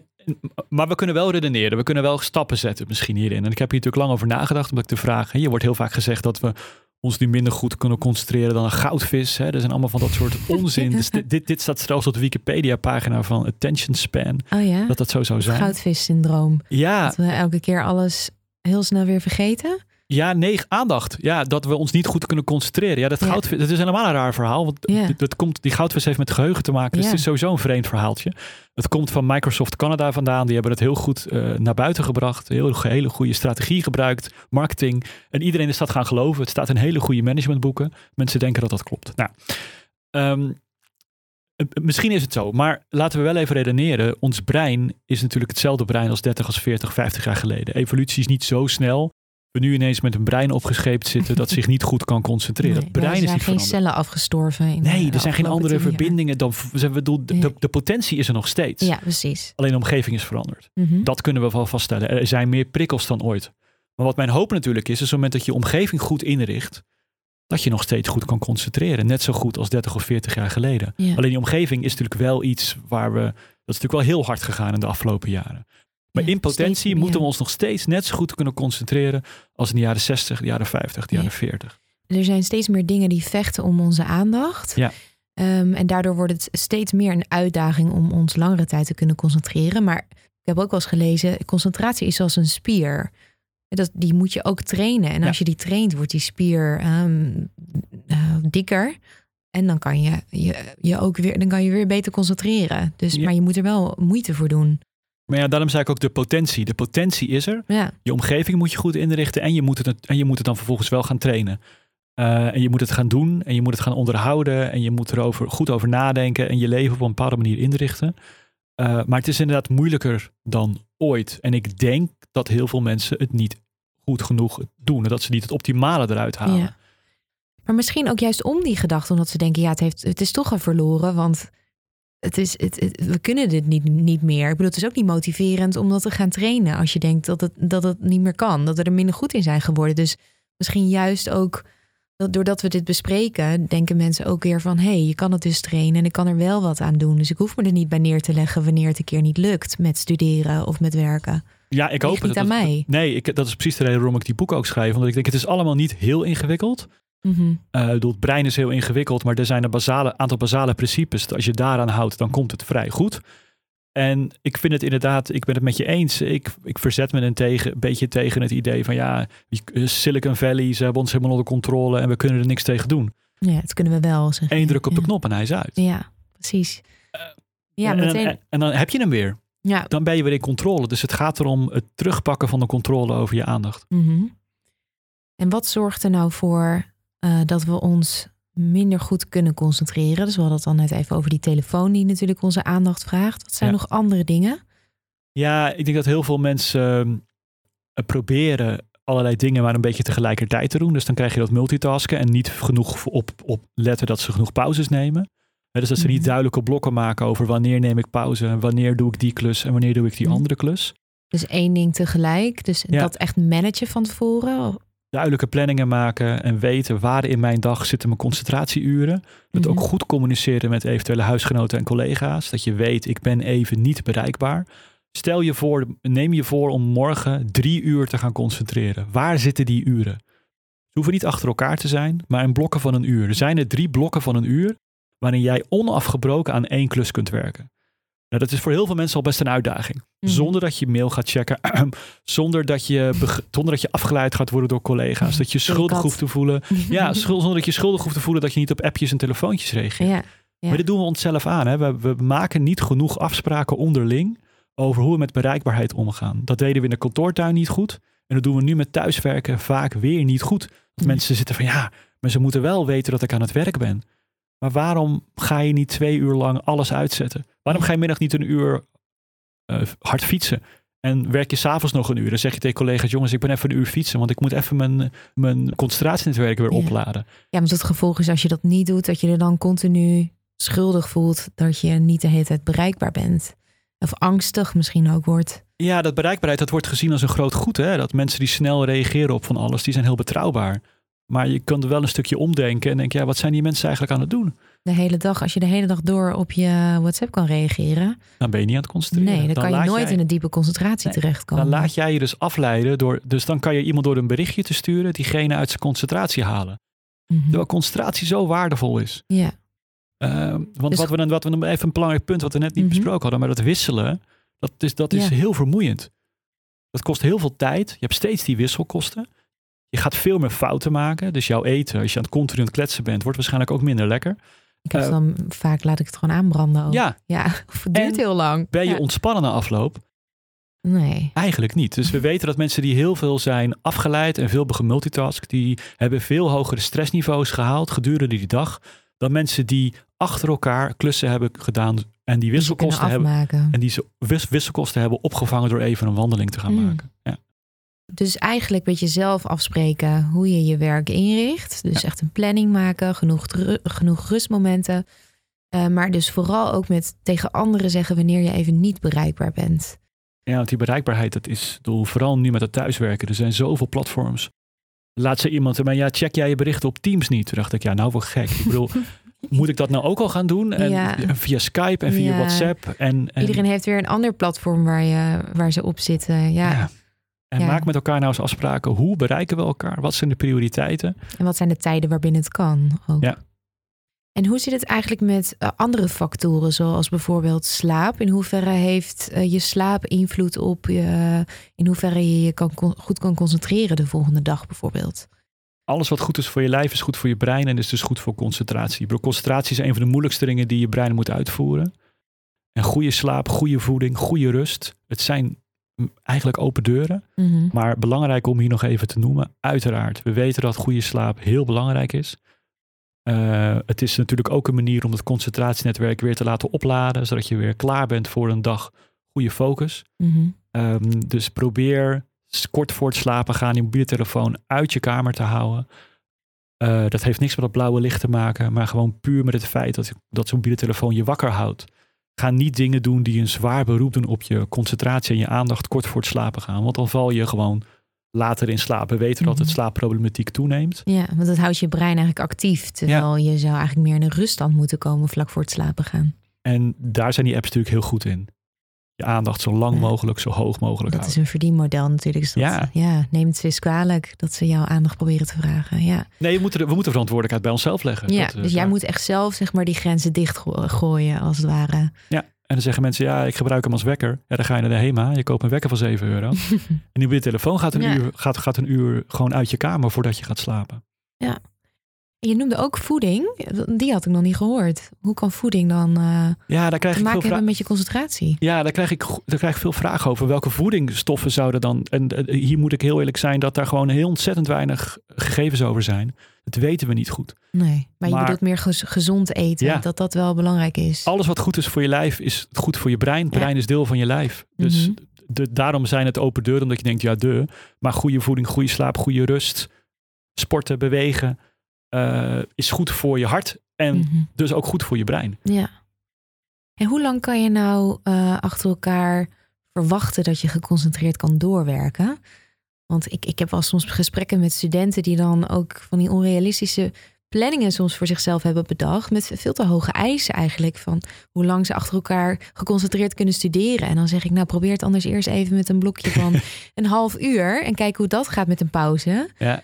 maar we kunnen wel redeneren. We kunnen wel stappen zetten misschien hierin. En ik heb hier natuurlijk lang over nagedacht. Omdat ik de vraag... Je wordt heel vaak gezegd dat we ons nu minder goed kunnen concentreren dan een goudvis. Hè. Er zijn allemaal van dat soort [laughs] onzin. Dus dit, dit, dit staat zelfs op de Wikipedia-pagina van Attention Span.
Oh ja,
Dat dat zo zou zijn.
goudvis-syndroom.
Ja,
Dat we elke keer alles heel snel weer vergeten.
Ja, nee, aandacht. Ja, dat we ons niet goed kunnen concentreren. Ja, dat,
Ja.
goudvis, dat is helemaal een raar verhaal. Want
Ja.
dat, komt, die goudvis heeft met geheugen te maken. Dus
Ja.
het is sowieso een vreemd verhaaltje. Het komt van Microsoft Canada vandaan. Die hebben het heel goed eh, naar buiten gebracht. Heel, hele goede strategie gebruikt. Marketing. En iedereen is dat gaan geloven. Het staat in hele goede managementboeken. Mensen denken dat dat klopt. Nou, ehm, eh, Misschien is het zo, maar laten we wel even redeneren. Ons brein is natuurlijk hetzelfde brein als 30, als 40, 50 jaar geleden. Evolutie is niet zo snel. We nu ineens met een brein opgescheept zitten dat zich niet goed kan concentreren.
Nee,
het brein
er
is
zijn
niet
geen
veranderd.
cellen afgestorven. In
Nee,
de
er zijn geen andere verbindingen dan. bedoel, de, de, de potentie is er nog steeds.
Ja, precies.
Alleen de omgeving is veranderd.
Mhm.
Dat kunnen we wel vaststellen. Er zijn meer prikkels dan ooit. Maar wat mijn hoop natuurlijk is, is op het moment dat je je omgeving goed inricht, dat je nog steeds goed kan concentreren. Net zo goed als 30 of 40 jaar geleden.
Ja.
Alleen die omgeving is natuurlijk wel iets waar we, dat is natuurlijk wel heel hard gegaan in de afgelopen jaren. Maar
Ja,
in potentie moeten we ons nog steeds net zo goed kunnen concentreren als in de jaren 60, de jaren 50, de
Ja.
jaren 40.
Er zijn steeds meer dingen die vechten om onze aandacht.
Ja.
Ehm, en daardoor wordt het steeds meer een uitdaging om ons langere tijd te kunnen concentreren. Maar ik heb ook wel eens gelezen, concentratie is als een spier. Dat, die moet je ook trainen. En
Ja.
als je die traint, wordt die spier eh, dikker. En dan kan je, je, je ook weer, dan kan je weer beter concentreren. Dus,
Ja.
Maar je moet er wel moeite voor doen.
Maar ja, daarom zei ik ook de potentie. De potentie is er.
Ja,
Je omgeving moet je goed inrichten en je moet het, en je moet het dan vervolgens wel gaan trainen. Eh, en je moet het gaan doen en je moet het gaan onderhouden en je moet erover goed over nadenken en je leven op een bepaalde manier inrichten. Eh, maar het is inderdaad moeilijker dan ooit. En ik denk dat heel veel mensen het niet goed genoeg doen. en Dat ze niet het optimale eruit halen.
Ja. Maar misschien ook juist om die gedachte, omdat ze denken, ja, het, heeft, het is toch al verloren, want het is, het, het- we kunnen dit niet, niet meer. Ik bedoel, het is ook niet motiverend om dat te gaan trainen als je denkt dat het, dat het niet meer kan, dat we er minder goed in zijn geworden. Dus misschien juist ook, dat doordat we dit bespreken, denken mensen ook weer van, hé, hey, je kan het dus trainen en ik kan er wel wat aan doen. Dus ik hoef me er niet bij neer te leggen wanneer het een keer niet lukt met studeren of met werken.
Ja, ik hoop
niet
het.
aan
Dat-
mij.
Nee, ik, dat is precies de reden waarom ik die boek ook schrijf. Omdat ik denk, het is allemaal niet heel ingewikkeld. Eh, bedoel, het brein is heel ingewikkeld, maar er zijn een basale, aantal basale principes. Als je daaraan houdt, dan komt het vrij goed. En ik vind het inderdaad, ik ben het met je eens. Ik, ik verzet me een, tegen, een beetje tegen het idee van ja, die- Silicon Valley, ze hebben ons helemaal onder controle en we kunnen er niks tegen doen.
Ja, dat kunnen we wel.
Eén druk op de knop en hij is uit.
Ja, precies. Ja,
en,
meteen.
en, en dan heb je hem weer.
Ja,
Dan ben je weer in controle. Dus het gaat erom het terugpakken van de controle over je aandacht.
Mhm. En wat zorgt er nou voor eh, dat we ons minder goed kunnen concentreren? Dus we hadden het dan net even over die telefoon die natuurlijk onze aandacht vraagt. Wat zijn
Ja.
nog andere dingen?
Ja, ik denk dat heel veel mensen eh, proberen allerlei dingen maar een beetje tegelijkertijd te doen. Dus dan krijg je dat multitasken en niet genoeg op, op letten dat ze genoeg pauzes nemen. Dus dat ze niet
Mhm.
duidelijke blokken maken over wanneer neem ik pauze, wanneer doe ik die klus en wanneer doe ik die
Mhm.
andere klus.
Dus één ding tegelijk. Dus
Ja.
dat echt managen van tevoren.
Duidelijke planningen maken en weten waar in mijn dag zitten mijn concentratieuren. Het ook goed communiceren met eventuele huisgenoten en collega's. Dat je weet, ik ben even niet bereikbaar. Stel je voor, neem je voor om morgen drie uur te gaan concentreren. Waar zitten die uren? Ze hoeven niet achter elkaar te zijn, maar in blokken van een uur. Er zijn er drie blokken van een uur waarin jij onafgebroken aan één klus kunt werken. Nou, dat is voor heel veel mensen al best een uitdaging.
Mhm.
Zonder dat je mail gaat checken, [clears throat] zonder dat je, zonder dat je afgeleid gaat worden door collega's. Dat je schuldig hoeft te voelen. [laughs] Ja, schuld, zonder dat je schuldig hoeft te voelen dat je niet op appjes en telefoontjes reageert.
ja. Ja.
Maar dit doen we onszelf aan. Hè? We, we maken niet genoeg afspraken onderling over hoe we met bereikbaarheid omgaan. Dat deden we in de kantoortuin niet goed. En dat doen we nu met thuiswerken vaak weer niet goed. Dat
Nee.
mensen zitten van ja, maar ze moeten wel weten dat ik aan het werk ben. Maar waarom ga je niet twee uur lang alles uitzetten? Waarom ga je middag niet een uur eh, hard fietsen? En werk je s'avonds nog een uur? Dan zeg je tegen collega's, jongens, ik ben even een uur fietsen, want ik moet even mijn, mijn concentratienetwerk weer
Ja.
opladen.
ja, want het gevolg is als je dat niet doet, dat je er dan continu schuldig voelt dat je niet de hele tijd bereikbaar bent. Of angstig misschien ook wordt.
Ja, dat bereikbaarheid, dat wordt gezien als een groot goed. Hè? Dat mensen die snel reageren op van alles, die zijn heel betrouwbaar. Maar je kunt er wel een stukje omdenken en denk, ja, wat zijn die mensen eigenlijk aan het doen?
De hele dag, als je de hele dag door op je WhatsApp kan reageren.
Dan ben je niet aan het concentreren.
Nee, dan, kan je nooit
jij-
in een diepe concentratie
Nee,
terechtkomen.
Dan laat jij je dus afleiden door, dus dan kan je iemand door een berichtje te sturen, diegene uit zijn concentratie halen. Terwijl concentratie zo waardevol is.
Ja,
Uh, want
Dus-
wat we dan, wat we dan even een belangrijk punt wat we net niet
Mhm.
besproken hadden, maar dat wisselen, dat is, dat is
Ja.
heel vermoeiend. Dat kost heel veel tijd. Je hebt steeds die wisselkosten. Je gaat veel meer fouten maken. Dus jouw eten, als je aan het continu aan het kletsen bent, wordt waarschijnlijk ook minder lekker.
ik heb
Eh,
dan vaak laat ik het gewoon aanbranden. Ook.
Ja,
ja [laughs] of het duurt
En
heel lang.
ben je
Ja.
ontspannen na afloop?
Nee.
Eigenlijk niet. Dus we [laughs] weten dat mensen die heel veel zijn afgeleid en veel gemultitask, die hebben veel hogere stressniveaus gehaald gedurende die dag dan mensen die achter elkaar klussen hebben gedaan en die wisselkosten hebben en die wisselkosten hebben opgevangen door even een wandeling te gaan
Mm.
maken. Ja.
Dus eigenlijk met jezelf afspreken hoe je je werk inricht. Dus echt een planning maken, genoeg, genoeg rustmomenten. Eh, maar dus vooral ook met tegen anderen zeggen wanneer je even niet bereikbaar bent.
Ja, want die bereikbaarheid, dat is doel, vooral nu met het thuiswerken. Er zijn zoveel platforms. Laat ze iemand, maar ja, check jij je berichten op Teams niet? Toen dacht ik, ja, nou voor gek. Ik bedoel, [laughs] moet ik dat nou ook al gaan doen? En
Ja.
via Skype en via
Ja.
WhatsApp. En, en,
Iedereen heeft weer een ander platform waar, je, waar ze op zitten. Ja.
ja. En
Ja.
maak met elkaar nou eens afspraken. Hoe bereiken we elkaar? Wat zijn de prioriteiten?
En wat zijn de tijden waarbinnen het kan? Ook.
Ja.
En hoe zit het eigenlijk met eh, andere factoren, zoals bijvoorbeeld slaap? In hoeverre heeft eh, je slaap invloed op je, in hoeverre je je kan, goed kan concentreren de volgende dag bijvoorbeeld?
Alles wat goed is voor je lijf is goed voor je brein en is dus goed voor concentratie. Concentratie is een van de moeilijkste dingen die je brein moet uitvoeren. En goede slaap, goede voeding, goede rust. Het zijn eigenlijk open deuren.
Mhm.
Maar belangrijk om hier nog even te noemen. Uiteraard, we weten dat goede slaap heel belangrijk is. Eh, het is natuurlijk ook een manier om het concentratienetwerk weer te laten opladen. Zodat je weer klaar bent voor een dag goede focus.
Mhm.
Ehm, dus probeer kort voor het slapen gaan je mobiele telefoon uit je kamer te houden. Eh, dat heeft niks met dat blauwe licht te maken, maar gewoon puur met het feit dat, dat zo'n mobiele telefoon je wakker houdt. Ga niet dingen doen die een zwaar beroep doen op je concentratie en je aandacht kort voor het slapen gaan. Want dan val je gewoon later in slaap. We weten dat het
Mhm.
slaapproblematiek toeneemt.
Ja, want dat houdt je brein eigenlijk actief. Terwijl je zou eigenlijk meer in een ruststand moeten komen vlak voor het slapen gaan.
En daar zijn die apps natuurlijk heel goed in. Je aandacht zo lang
Ja.
mogelijk, zo hoog mogelijk
Dat is een verdienmodel natuurlijk. Dus dat,
Ja.
ja. neem het eens kwalijk dat ze jouw aandacht proberen te vragen. Ja,
Nee, we moeten, we moeten verantwoordelijkheid bij onszelf leggen.
ja
Dat, eh,
dus jij moet echt zelf zeg maar die grenzen dichtgooien als het ware.
En dan zeggen mensen, ja, ik gebruik hem als wekker. Ja, dan ga je naar de HEMA, je koopt een wekker van 7 euro. [laughs] en die telefoon gaat een,
Ja.
uur, gaat, gaat een uur gewoon uit je kamer voordat je gaat slapen.
Je noemde ook voeding. Die had ik nog niet gehoord. Hoe kan voeding dan eh,
Ja, daar krijg
te
ik veel
maken hebben met je concentratie?
ja, daar krijg, ik, daar krijg ik veel vragen over. Welke voedingsstoffen zouden dan... En eh, hier moet ik heel eerlijk zijn dat daar gewoon heel ontzettend weinig gegevens over zijn. Dat weten we niet goed.
Nee, maar je
Maar-
bedoelt meer gez- gezond eten.
Ja.
Dat dat wel belangrijk is.
Alles wat goed is voor je lijf is goed voor je brein.
Ja.
Brein is deel van je lijf. Dus
Mhm.
de, daarom zijn het open deuren, omdat je denkt, ja, de. Maar goede voeding, goede slaap, goede rust, sporten, bewegen eh, is goed voor je hart en
Mhm.
dus ook goed voor je brein.
Ja. En hoe lang kan je nou eh, achter elkaar verwachten dat je geconcentreerd kan doorwerken? Want ik, ik heb wel soms gesprekken met studenten die dan ook van die onrealistische planningen soms voor zichzelf hebben bedacht. Met veel te hoge eisen eigenlijk. Van hoe lang ze achter elkaar geconcentreerd kunnen studeren. En dan zeg ik, nou probeer het anders eerst even met een blokje van [laughs] een half uur. En kijk hoe dat gaat met een pauze.
Ja.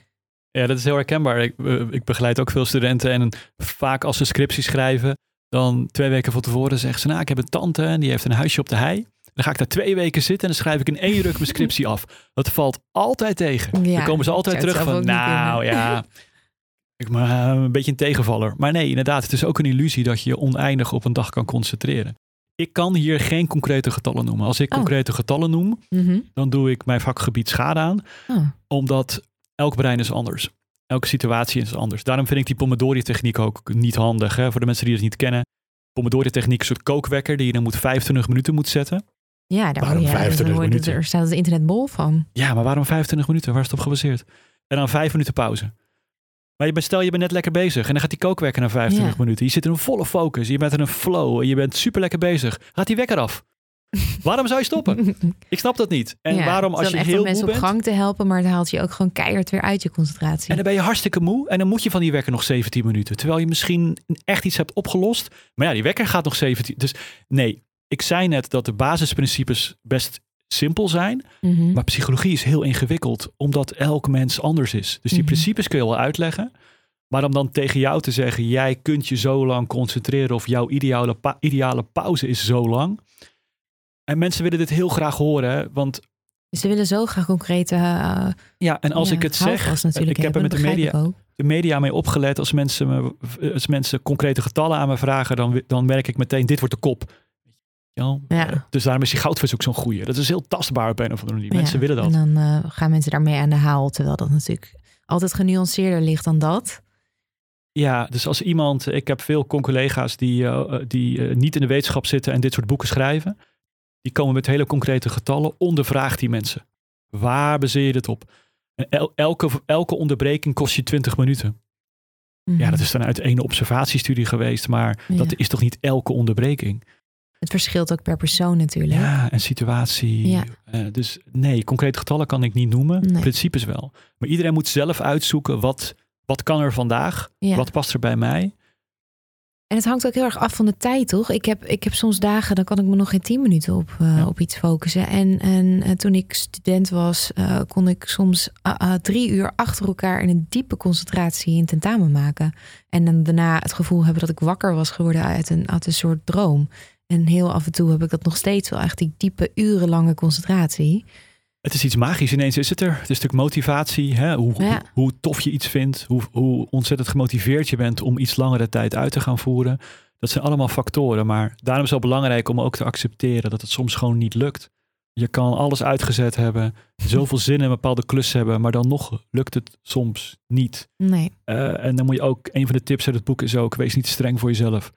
Ja, dat is heel herkenbaar. Ik, eh, ik begeleid ook veel studenten en vaak als ze scriptie schrijven, dan twee weken van tevoren zeggen ze, nou, ik heb een tante en die heeft een huisje op de hei. Dan ga ik daar twee weken zitten en dan schrijf ik in één ruk mijn scriptie af. Dat valt altijd tegen.
Ja,
dan komen ze altijd terug van, nou
kunnen."
ja, ik maar een beetje een tegenvaller. Maar nee, inderdaad, het is ook een illusie dat je je oneindig op een dag kan concentreren. Ik kan hier geen concrete getallen noemen. Als ik
Oh.
concrete getallen noem,
Mhm.
dan doe ik mijn vakgebied schade aan
Oh,
omdat elk brein is anders. Elke situatie is anders. Daarom vind ik die Pomodori-techniek ook niet handig. Hè? Voor de mensen die het niet kennen. Pomodori-techniek is een soort kookwekker die je dan moet 25 minuten moet zetten.
Ja, daar
Waarom
word je,
25
daar word je-
minuten?
Er staat het internet bol van.
Ja, maar waarom 25 minuten? Waar is het op gebaseerd? En dan 5 minuten pauze. Maar je bent, stel je bent net lekker bezig en dan gaat die kookwekker na 25
Ja.
minuten. Je zit in een volle focus, je bent in een flow en je bent super lekker bezig. Gaat die wekker af? Waarom zou je stoppen? [laughs] Ik snap dat niet. En
Ja,
waarom als je
echt
heel
om mensen
moe
op
bent...
gang te helpen, maar het haalt je ook gewoon keihard weer uit je concentratie.
En dan ben je hartstikke moe. En dan moet je van die wekker nog 17 minuten. Terwijl je misschien echt iets hebt opgelost. Maar ja, die wekker gaat nog 17. Dus nee, ik zei net dat de basisprincipes best simpel zijn.
Mhm.
Maar psychologie is heel ingewikkeld. Omdat elk mens anders is. Dus die
Mhm.
principes kun je wel uitleggen. Maar om dan tegen jou te zeggen, jij kunt je zo lang concentreren. Of jouw ideale, pa- ideale pauze is zo lang. En mensen willen dit heel graag horen. hè, Want
ze willen zo graag concrete. eh,
ja, en als
ja,
ik het zeg, ik heb er met de media, de media mee opgelet. Als mensen, me, als mensen concrete getallen aan me vragen, dan, dan merk ik meteen, dit wordt de kop. Ja,
Ja.
eh, Dus daarom is die goudvis ook zo'n goeie. Dat is heel tastbaar op een of andere manier. Mensen
Ja,
willen dat.
En dan eh, gaan mensen daarmee aan de haal. Terwijl dat natuurlijk altijd genuanceerder ligt dan dat.
Ja, dus als iemand, ik heb veel collega's die, die niet in de wetenschap zitten en dit soort boeken schrijven. Die komen met hele concrete getallen, ondervraagt die mensen. Waar baseer je dit op? En el- elke, elke onderbreking kost je 20 minuten.
Mhm.
Ja, dat is dan uit één observatiestudie geweest, maar
Ja.
dat is toch niet elke onderbreking?
Het verschilt ook per persoon natuurlijk.
Ja, en situatie.
Ja.
Eh, dus nee, concrete getallen kan ik niet noemen.
Nee.
Principes wel. Maar iedereen moet zelf uitzoeken wat, wat kan er vandaag?
Ja.
Wat past er bij mij?
En het hangt ook heel erg af van de tijd, toch? Ik heb, ik heb soms dagen, dan kan ik me nog geen tien minuten op, eh,
Ja.
op iets focussen. En, en eh, toen ik student was, eh, kon ik soms ah, ah, drie uur achter elkaar in een diepe concentratie in tentamen maken. En dan daarna het gevoel hebben dat ik wakker was geworden uit een, uit een soort droom. En heel af en toe heb ik dat nog steeds wel, echt die diepe, urenlange concentratie.
Het is iets magisch. Ineens is het er. Het is natuurlijk motivatie. Hè? Hoe,
Ja.
hoe, hoe tof je iets vindt. Hoe, hoe ontzettend gemotiveerd je bent om iets langere tijd uit te gaan voeren. Dat zijn allemaal factoren. Maar daarom is het wel belangrijk om ook te accepteren dat het soms gewoon niet lukt. Je kan alles uitgezet hebben. Zoveel zin in een bepaalde klus hebben. Maar dan nog lukt het soms niet.
Nee.
Eh, en dan moet je ook, een van de tips uit het boek is ook, wees niet streng voor jezelf.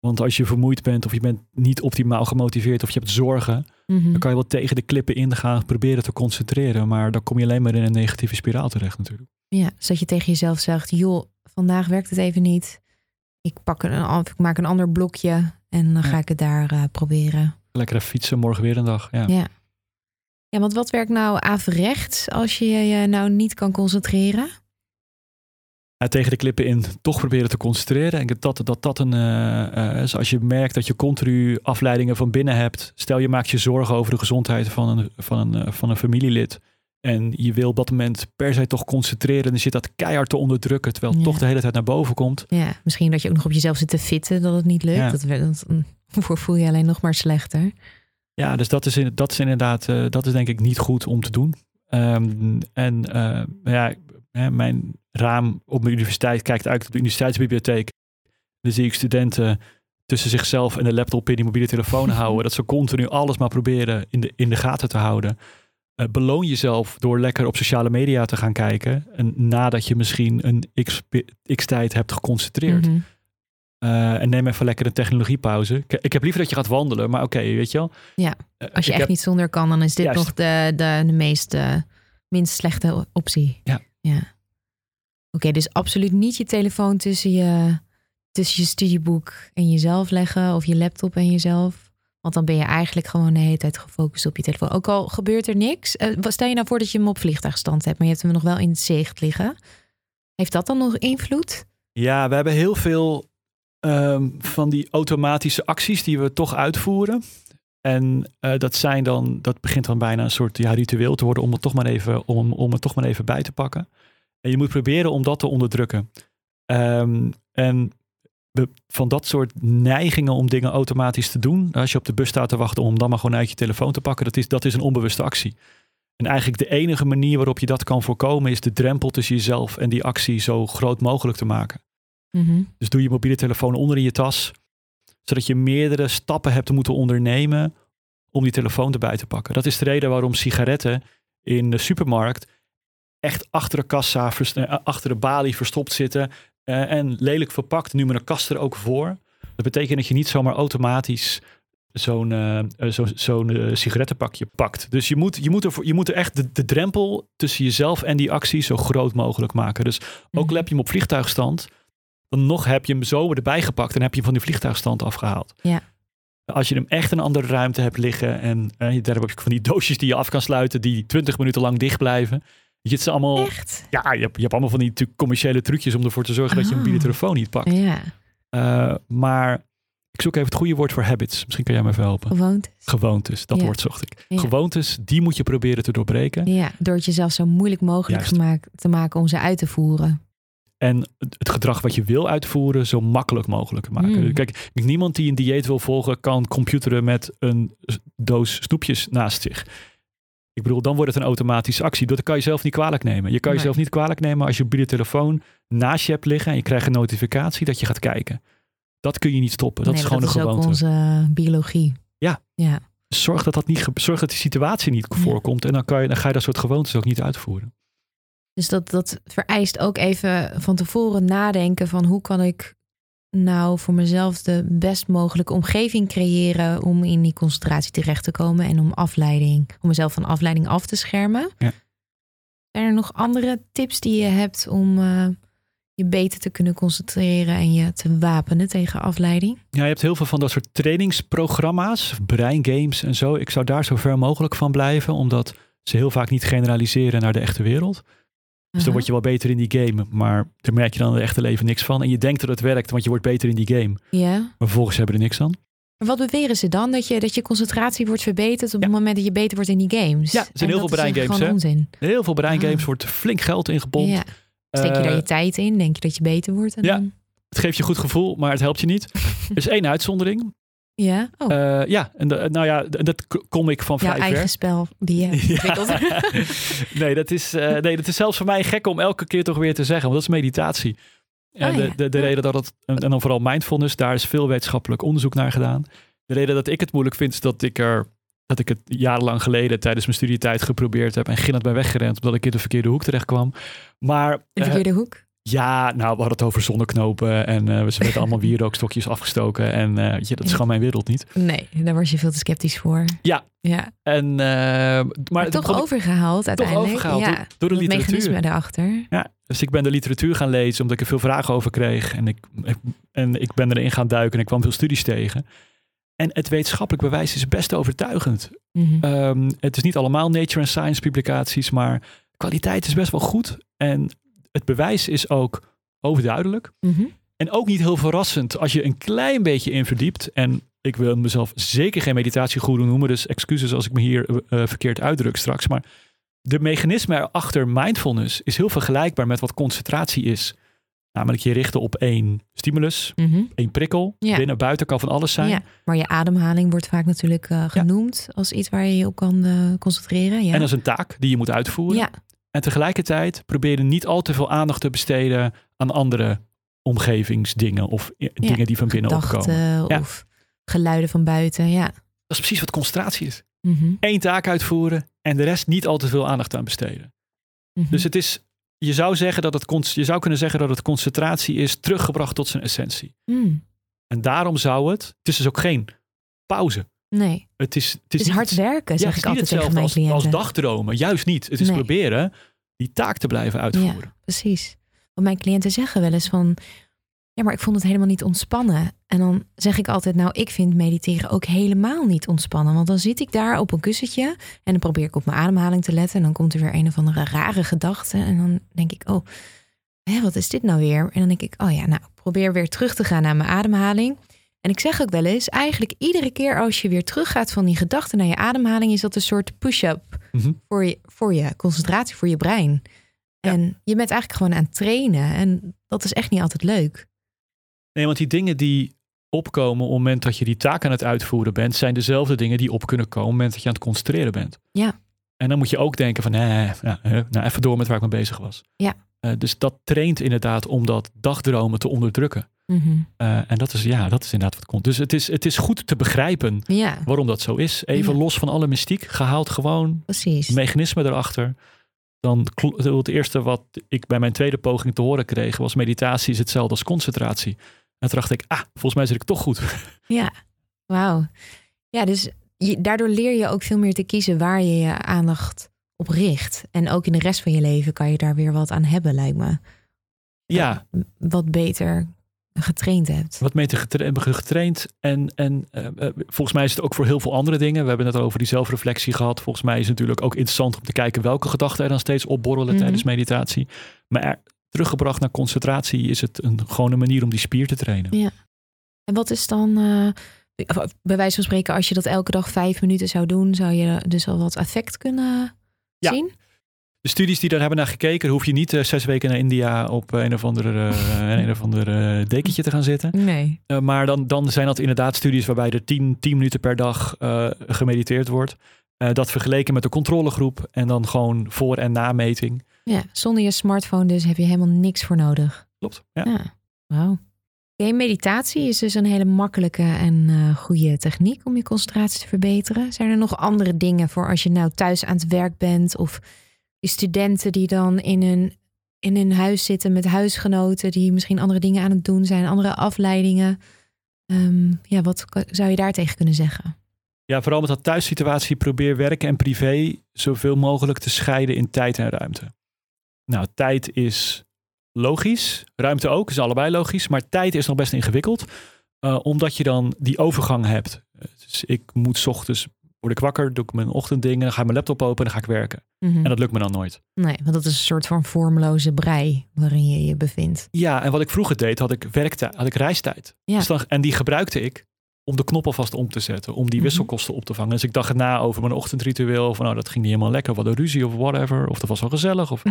Want als je vermoeid bent of je bent niet optimaal gemotiveerd of je hebt zorgen,
Mhm.
dan kan je wel tegen de klippen in gaan proberen te concentreren. Maar dan kom je alleen maar in een negatieve spiraal terecht natuurlijk.
Ja, dus dat je tegen jezelf zegt, joh, vandaag werkt het even niet. Ik, pak een, ik maak een ander blokje en dan ga
Ja.
ik het daar eh, proberen.
Lekker fietsen, morgen weer een dag. Ja.
Ja. Ja, want wat werkt nou averechts als je je nou niet kan concentreren?
Ja, tegen de klippen in toch proberen te concentreren. En dat dat, dat een, eh, eh, is als je merkt dat je continu afleidingen van binnen hebt. Stel je maakt je zorgen over de gezondheid van een, van een, eh, van een familielid. En je wil op dat moment per se toch concentreren. En je zit dat keihard te onderdrukken. Terwijl het
Ja.
toch de hele tijd naar boven komt.
Ja, misschien dat je ook nog op jezelf zit te fitten dat het niet lukt.
Ja.
Dat, dat, dat [laughs] voel je alleen nog maar slechter.
Ja, dus dat is, in, dat is inderdaad, eh, dat is denk ik niet goed om te doen. Ehm, en eh, ja, mijn raam op mijn universiteit kijkt uit op de universiteitsbibliotheek. Dan zie ik studenten tussen zichzelf en de laptop in die mobiele telefoon [laughs] houden. Dat ze continu alles maar proberen in de, in de gaten te houden. Eh, beloon jezelf door lekker op sociale media te gaan kijken. En nadat je misschien een x, x-tijd hebt geconcentreerd.
Mhm.
Eh, en neem even lekker een technologiepauze. Ik, ik heb liever dat je gaat wandelen, maar oké, weet je wel.
Ja,
Eh,
Als je
ik
echt
heb-
niet zonder kan, dan is dit
Juist.
nog de, de, de meest, minst slechte optie.
Ja.
ja. Oké, dus absoluut niet je telefoon tussen je, tussen je studieboek en jezelf leggen. Of je laptop en jezelf. Want dan ben je eigenlijk gewoon de hele tijd gefocust op je telefoon. Ook al gebeurt er niks. Eh, stel je nou voor dat je hem op vliegtuigstand hebt, maar je hebt hem nog wel in het zicht liggen. Heeft dat dan nog invloed?
Ja, we hebben heel veel ehm, van die automatische acties die we toch uitvoeren. En eh, dat zijn dan, dat begint dan bijna een soort ritueel te worden om het toch maar even, om, om het toch maar even bij te pakken. En je moet proberen om dat te onderdrukken. Ehm, en van dat soort neigingen om dingen automatisch te doen, als je op de bus staat te wachten om dan maar gewoon uit je telefoon te pakken, dat is, dat is een onbewuste actie. En eigenlijk de enige manier waarop je dat kan voorkomen is de drempel tussen jezelf en die actie zo groot mogelijk te maken.
Mhm.
Dus doe je mobiele telefoon onder in je tas, zodat je meerdere stappen hebt te moeten ondernemen om die telefoon erbij te pakken. Dat is de reden waarom sigaretten in de supermarkt echt achter de kassa, eh, achter de balie verstopt zitten eh, en lelijk verpakt, nu met een kast er ook voor. Dat betekent dat je niet zomaar automatisch zo'n eh, zo, zo'n sigarettenpakje pakt. Dus je moet, je moet, er, je moet er echt de, de drempel tussen jezelf en die actie zo groot mogelijk maken. Dus ook
Mhm.
heb je hem op vliegtuigstand, dan nog heb je hem zo erbij gepakt en heb je hem van die vliegtuigstand afgehaald.
Ja.
Als je hem echt in een andere ruimte hebt liggen en eh, daar heb je van die [laughs] doosjes die je af kan sluiten, die 20 minuten lang dicht blijven. Je het is allemaal,
Echt?
ja, je hebt, je hebt allemaal van die tu- commerciële trucjes om ervoor te zorgen dat je een
Ah.
mobiele telefoon niet pakt.
Ja,
Eh, maar ik zoek even het goede woord voor habits. Misschien kan jij me even helpen.
gewoontes.
Gewoontes, dat
Ja.
woord zocht ik.
Ja.
Gewoontes, die moet je proberen te doorbreken.
Ja, door het jezelf zo moeilijk mogelijk gemaakt, te maken om ze uit te voeren.
En het gedrag wat je wil uitvoeren zo makkelijk mogelijk maken.
Mm.
Kijk, niemand die een dieet wil volgen kan computeren met een doos snoepjes naast zich. Ik bedoel, dan wordt het een automatische actie. Dat kan je zelf niet kwalijk nemen. Je kan
Nee.
jezelf niet kwalijk nemen als je mobiele telefoon naast je hebt liggen en je krijgt een notificatie dat je gaat kijken. Dat kun je niet stoppen. Dat
Nee,
is gewoon
dat
een
is
gewoonte.
ook onze biologie.
Ja.
Ja.
Zorg dat dat niet zorg dat die situatie niet
Ja.
voorkomt. En dan, kan je, dan ga je dat soort gewoontes ook niet uitvoeren.
Dus dat, dat vereist ook even van tevoren nadenken van hoe kan ik nou voor mezelf de best mogelijke omgeving creëren om in die concentratie terecht te komen en om afleiding, om mezelf van afleiding af te schermen.
Ja.
Zijn er nog andere tips die je hebt om, eh, je beter te kunnen concentreren en je te wapenen tegen afleiding?
Ja, je hebt heel veel van dat soort trainingsprogramma's, breingames en zo. Ik zou daar zo ver mogelijk van blijven, omdat ze heel vaak niet generaliseren naar de echte wereld. Dus dan word je wel beter in die game, maar daar merk je dan in het echte leven niks van. En je denkt dat het werkt, want je wordt beter in die game.
Ja.
Maar vervolgens hebben we er niks aan.
Maar wat beweren ze dan? Dat je, dat je concentratie wordt verbeterd op het moment dat je beter wordt in die games?
Ja, er zijn
En
heel veel
dat is
breingames, hè?
onzin.
Heel veel breingames
Ah.
wordt flink geld ingepompt.
Ja. Steek je daar
Eh,
je tijd in? Denk je dat je beter wordt? En
Ja.
Dan...
Het geeft je een goed gevoel, maar het helpt je niet. [laughs] Er is één uitzondering.
Ja? Oh,
Eh, ja, en de- nou ja, dat kom ik van
jouw
vrij
eigen
ver.
spel die je [laughs] ontwikkelt. [laughs]
nee, dat is, eh, nee, dat is zelfs voor mij gek om elke keer toch weer te zeggen, want dat is meditatie. En
Oh,
de,
ja.
de, de
Ja.
reden dat het, en dan vooral mindfulness, daar is veel wetenschappelijk onderzoek naar gedaan. De reden dat ik het moeilijk vind, is dat ik er dat ik het jarenlang geleden tijdens mijn studietijd geprobeerd heb en gillend ben weggerend omdat ik in de verkeerde hoek terecht kwam. Maar
De
eh,
verkeerde hoek?
Ja, nou, we hadden het over zonneknopen en eh ze werden allemaal wierookstokjes afgestoken en eh, weet je, dat is gewoon mijn wereld niet.
Nee, daar was je veel te sceptisch voor.
Ja.
ja.
En, eh, maar
toch overgehaald uiteindelijk.
overgehaald
ja.
door- door de literatuur.
mechanisme daarachter.
Ja, dus ik ben de literatuur gaan lezen omdat ik er veel vragen over kreeg. En ik, ik- en ik ben erin gaan duiken en ik kwam veel studies tegen. En het wetenschappelijk bewijs is best overtuigend.
Mhm.
Ehm, het is niet allemaal nature en science publicaties, maar kwaliteit is best wel goed. En het bewijs is ook overduidelijk.
Mhm.
En ook niet heel verrassend als je een klein beetje in verdiept. En ik wil mezelf zeker geen meditatiegoeroe noemen, dus excuses als ik me hier eh, eh, verkeerd uitdruk straks. Maar de mechanisme achter mindfulness is heel vergelijkbaar met wat concentratie is. Namelijk je richten op één stimulus,
Mhm.
één prikkel.
Ja.
Binnen, buiten kan van alles zijn.
Ja, maar je ademhaling wordt vaak natuurlijk eh, genoemd als iets waar je je op kan concentreren. Ja.
En dat is een taak die je moet uitvoeren. En tegelijkertijd probeer je niet al te veel aandacht te besteden aan andere omgevingsdingen of
Ja,
dingen die van binnen opkomen.
gedachten
Ja.
of geluiden van buiten. Ja.
Dat is precies wat concentratie is.
Mhm.
Eén taak uitvoeren en de rest niet al te veel aandacht aan besteden.
Mhm.
Dus het is, je zou, zeggen dat het, je zou kunnen zeggen dat het concentratie is teruggebracht tot zijn essentie.
Mm.
En daarom zou het, het is dus ook geen pauze.
Nee,
Het is, het
het is
niet-
hard werken,
ja,
zeg ik
is
altijd tegen mijn
als,
cliënten.
als dagdromen. Juist niet. Het is
Nee.
proberen die taak te blijven uitvoeren.
Precies. Want mijn cliënten zeggen wel eens van... Ja, maar ik vond het helemaal niet ontspannen. En dan zeg ik altijd, nou, ik vind mediteren ook helemaal niet ontspannen. Want dan zit ik daar op een kussentje en dan probeer ik op mijn ademhaling te letten. En dan komt er weer een of andere rare gedachte. En dan denk ik, oh, hè, wat is dit nou weer? En dan denk ik, oh ja, nou, probeer weer terug te gaan naar mijn ademhaling. En ik zeg ook wel eens, eigenlijk iedere keer als je weer teruggaat van die gedachte naar je ademhaling, is dat een soort push-up
Mhm.
voor je, voor je concentratie, voor je brein.
Ja.
En je bent eigenlijk gewoon aan het trainen. En dat is echt niet altijd leuk.
Nee, want die dingen die opkomen op het moment dat je die taak aan het uitvoeren bent, zijn dezelfde dingen die op kunnen komen op het moment dat je aan het concentreren bent.
Ja.
En dan moet je ook denken van, nee, nou, nou even door met waar ik mee bezig was.
Ja.
Eh, dus dat traint inderdaad om dat dagdromen te onderdrukken.
Mhm.
Eh, en dat is, ja, dat is inderdaad wat komt. Dus het is, het is goed te begrijpen
Ja,
waarom dat zo is. Even
Ja.
los van alle mystiek, gehaald gewoon
precies.
het mechanisme erachter. Dan het eerste wat ik bij mijn tweede poging te horen kreeg was meditatie is hetzelfde als concentratie. En toen dacht ik, ah, volgens mij zit ik toch goed. [laughs]
Ja, wauw. Ja, dus je, daardoor leer je ook veel meer te kiezen waar je je aandacht op richt. En ook in de rest van je leven kan je daar weer wat aan hebben, lijkt me.
Ja,
Wat beter getraind hebt.
wat mee te getra- hebben getraind. En, en eh, eh, volgens mij is het ook voor heel veel andere dingen. We hebben het over die zelfreflectie gehad. Volgens mij is het natuurlijk ook interessant om te kijken welke gedachten er dan steeds opborrelen
Mhm.
tijdens meditatie. Maar er- teruggebracht naar concentratie is het een gewone manier om die spier te trainen.
En wat is dan, eh, bij wijze van spreken, als je dat elke dag vijf minuten zou doen, zou je dus al wat effect kunnen
Ja.
zien?
De studies die daar hebben naar gekeken, hoef je niet eh, zes weken naar India op een of ander, eh, een of ander [laughs] eh, dekentje te gaan zitten.
Nee.
Eh, maar dan, dan zijn dat inderdaad studies waarbij er 10, 10 minuten per dag eh, gemediteerd wordt. Eh, dat vergeleken met de controlegroep en dan gewoon voor- en nameting.
Ja, zonder je smartphone dus heb je helemaal niks voor nodig.
Klopt. Ja.
Ja, wauw. Oké, meditatie is dus een hele makkelijke en eh, goede techniek om je concentratie te verbeteren. Zijn er nog andere dingen voor als je nou thuis aan het werk bent of die studenten die dan in hun, in hun huis zitten met huisgenoten die misschien andere dingen aan het doen zijn, andere afleidingen? Ehm, ja, wat zou je daar tegen kunnen zeggen?
ja, vooral met dat thuissituatie probeer werk en privé zoveel mogelijk te scheiden in tijd en ruimte. Nou, tijd is logisch. Ruimte ook, is allebei logisch. Maar tijd is nog best ingewikkeld. Uh, omdat je dan die overgang hebt. Dus ik moet ochtends, word ik wakker, doe ik mijn ochtenddingen, dan ga ik mijn laptop open en dan ga ik werken.
Mhm.
En dat lukt me dan nooit.
Nee, want dat is een soort van vormloze brei waarin je je bevindt.
Ja, en wat ik vroeger deed, had ik werktijd, had ik reistijd.
Ja.
Dus dan, en die gebruikte ik om de knop alvast om te zetten, om die
Mhm.
wisselkosten op te vangen. Dus ik dacht na over mijn ochtendritueel, van nou dat ging niet helemaal lekker, wat een ruzie of whatever, of dat was wel gezellig. Of...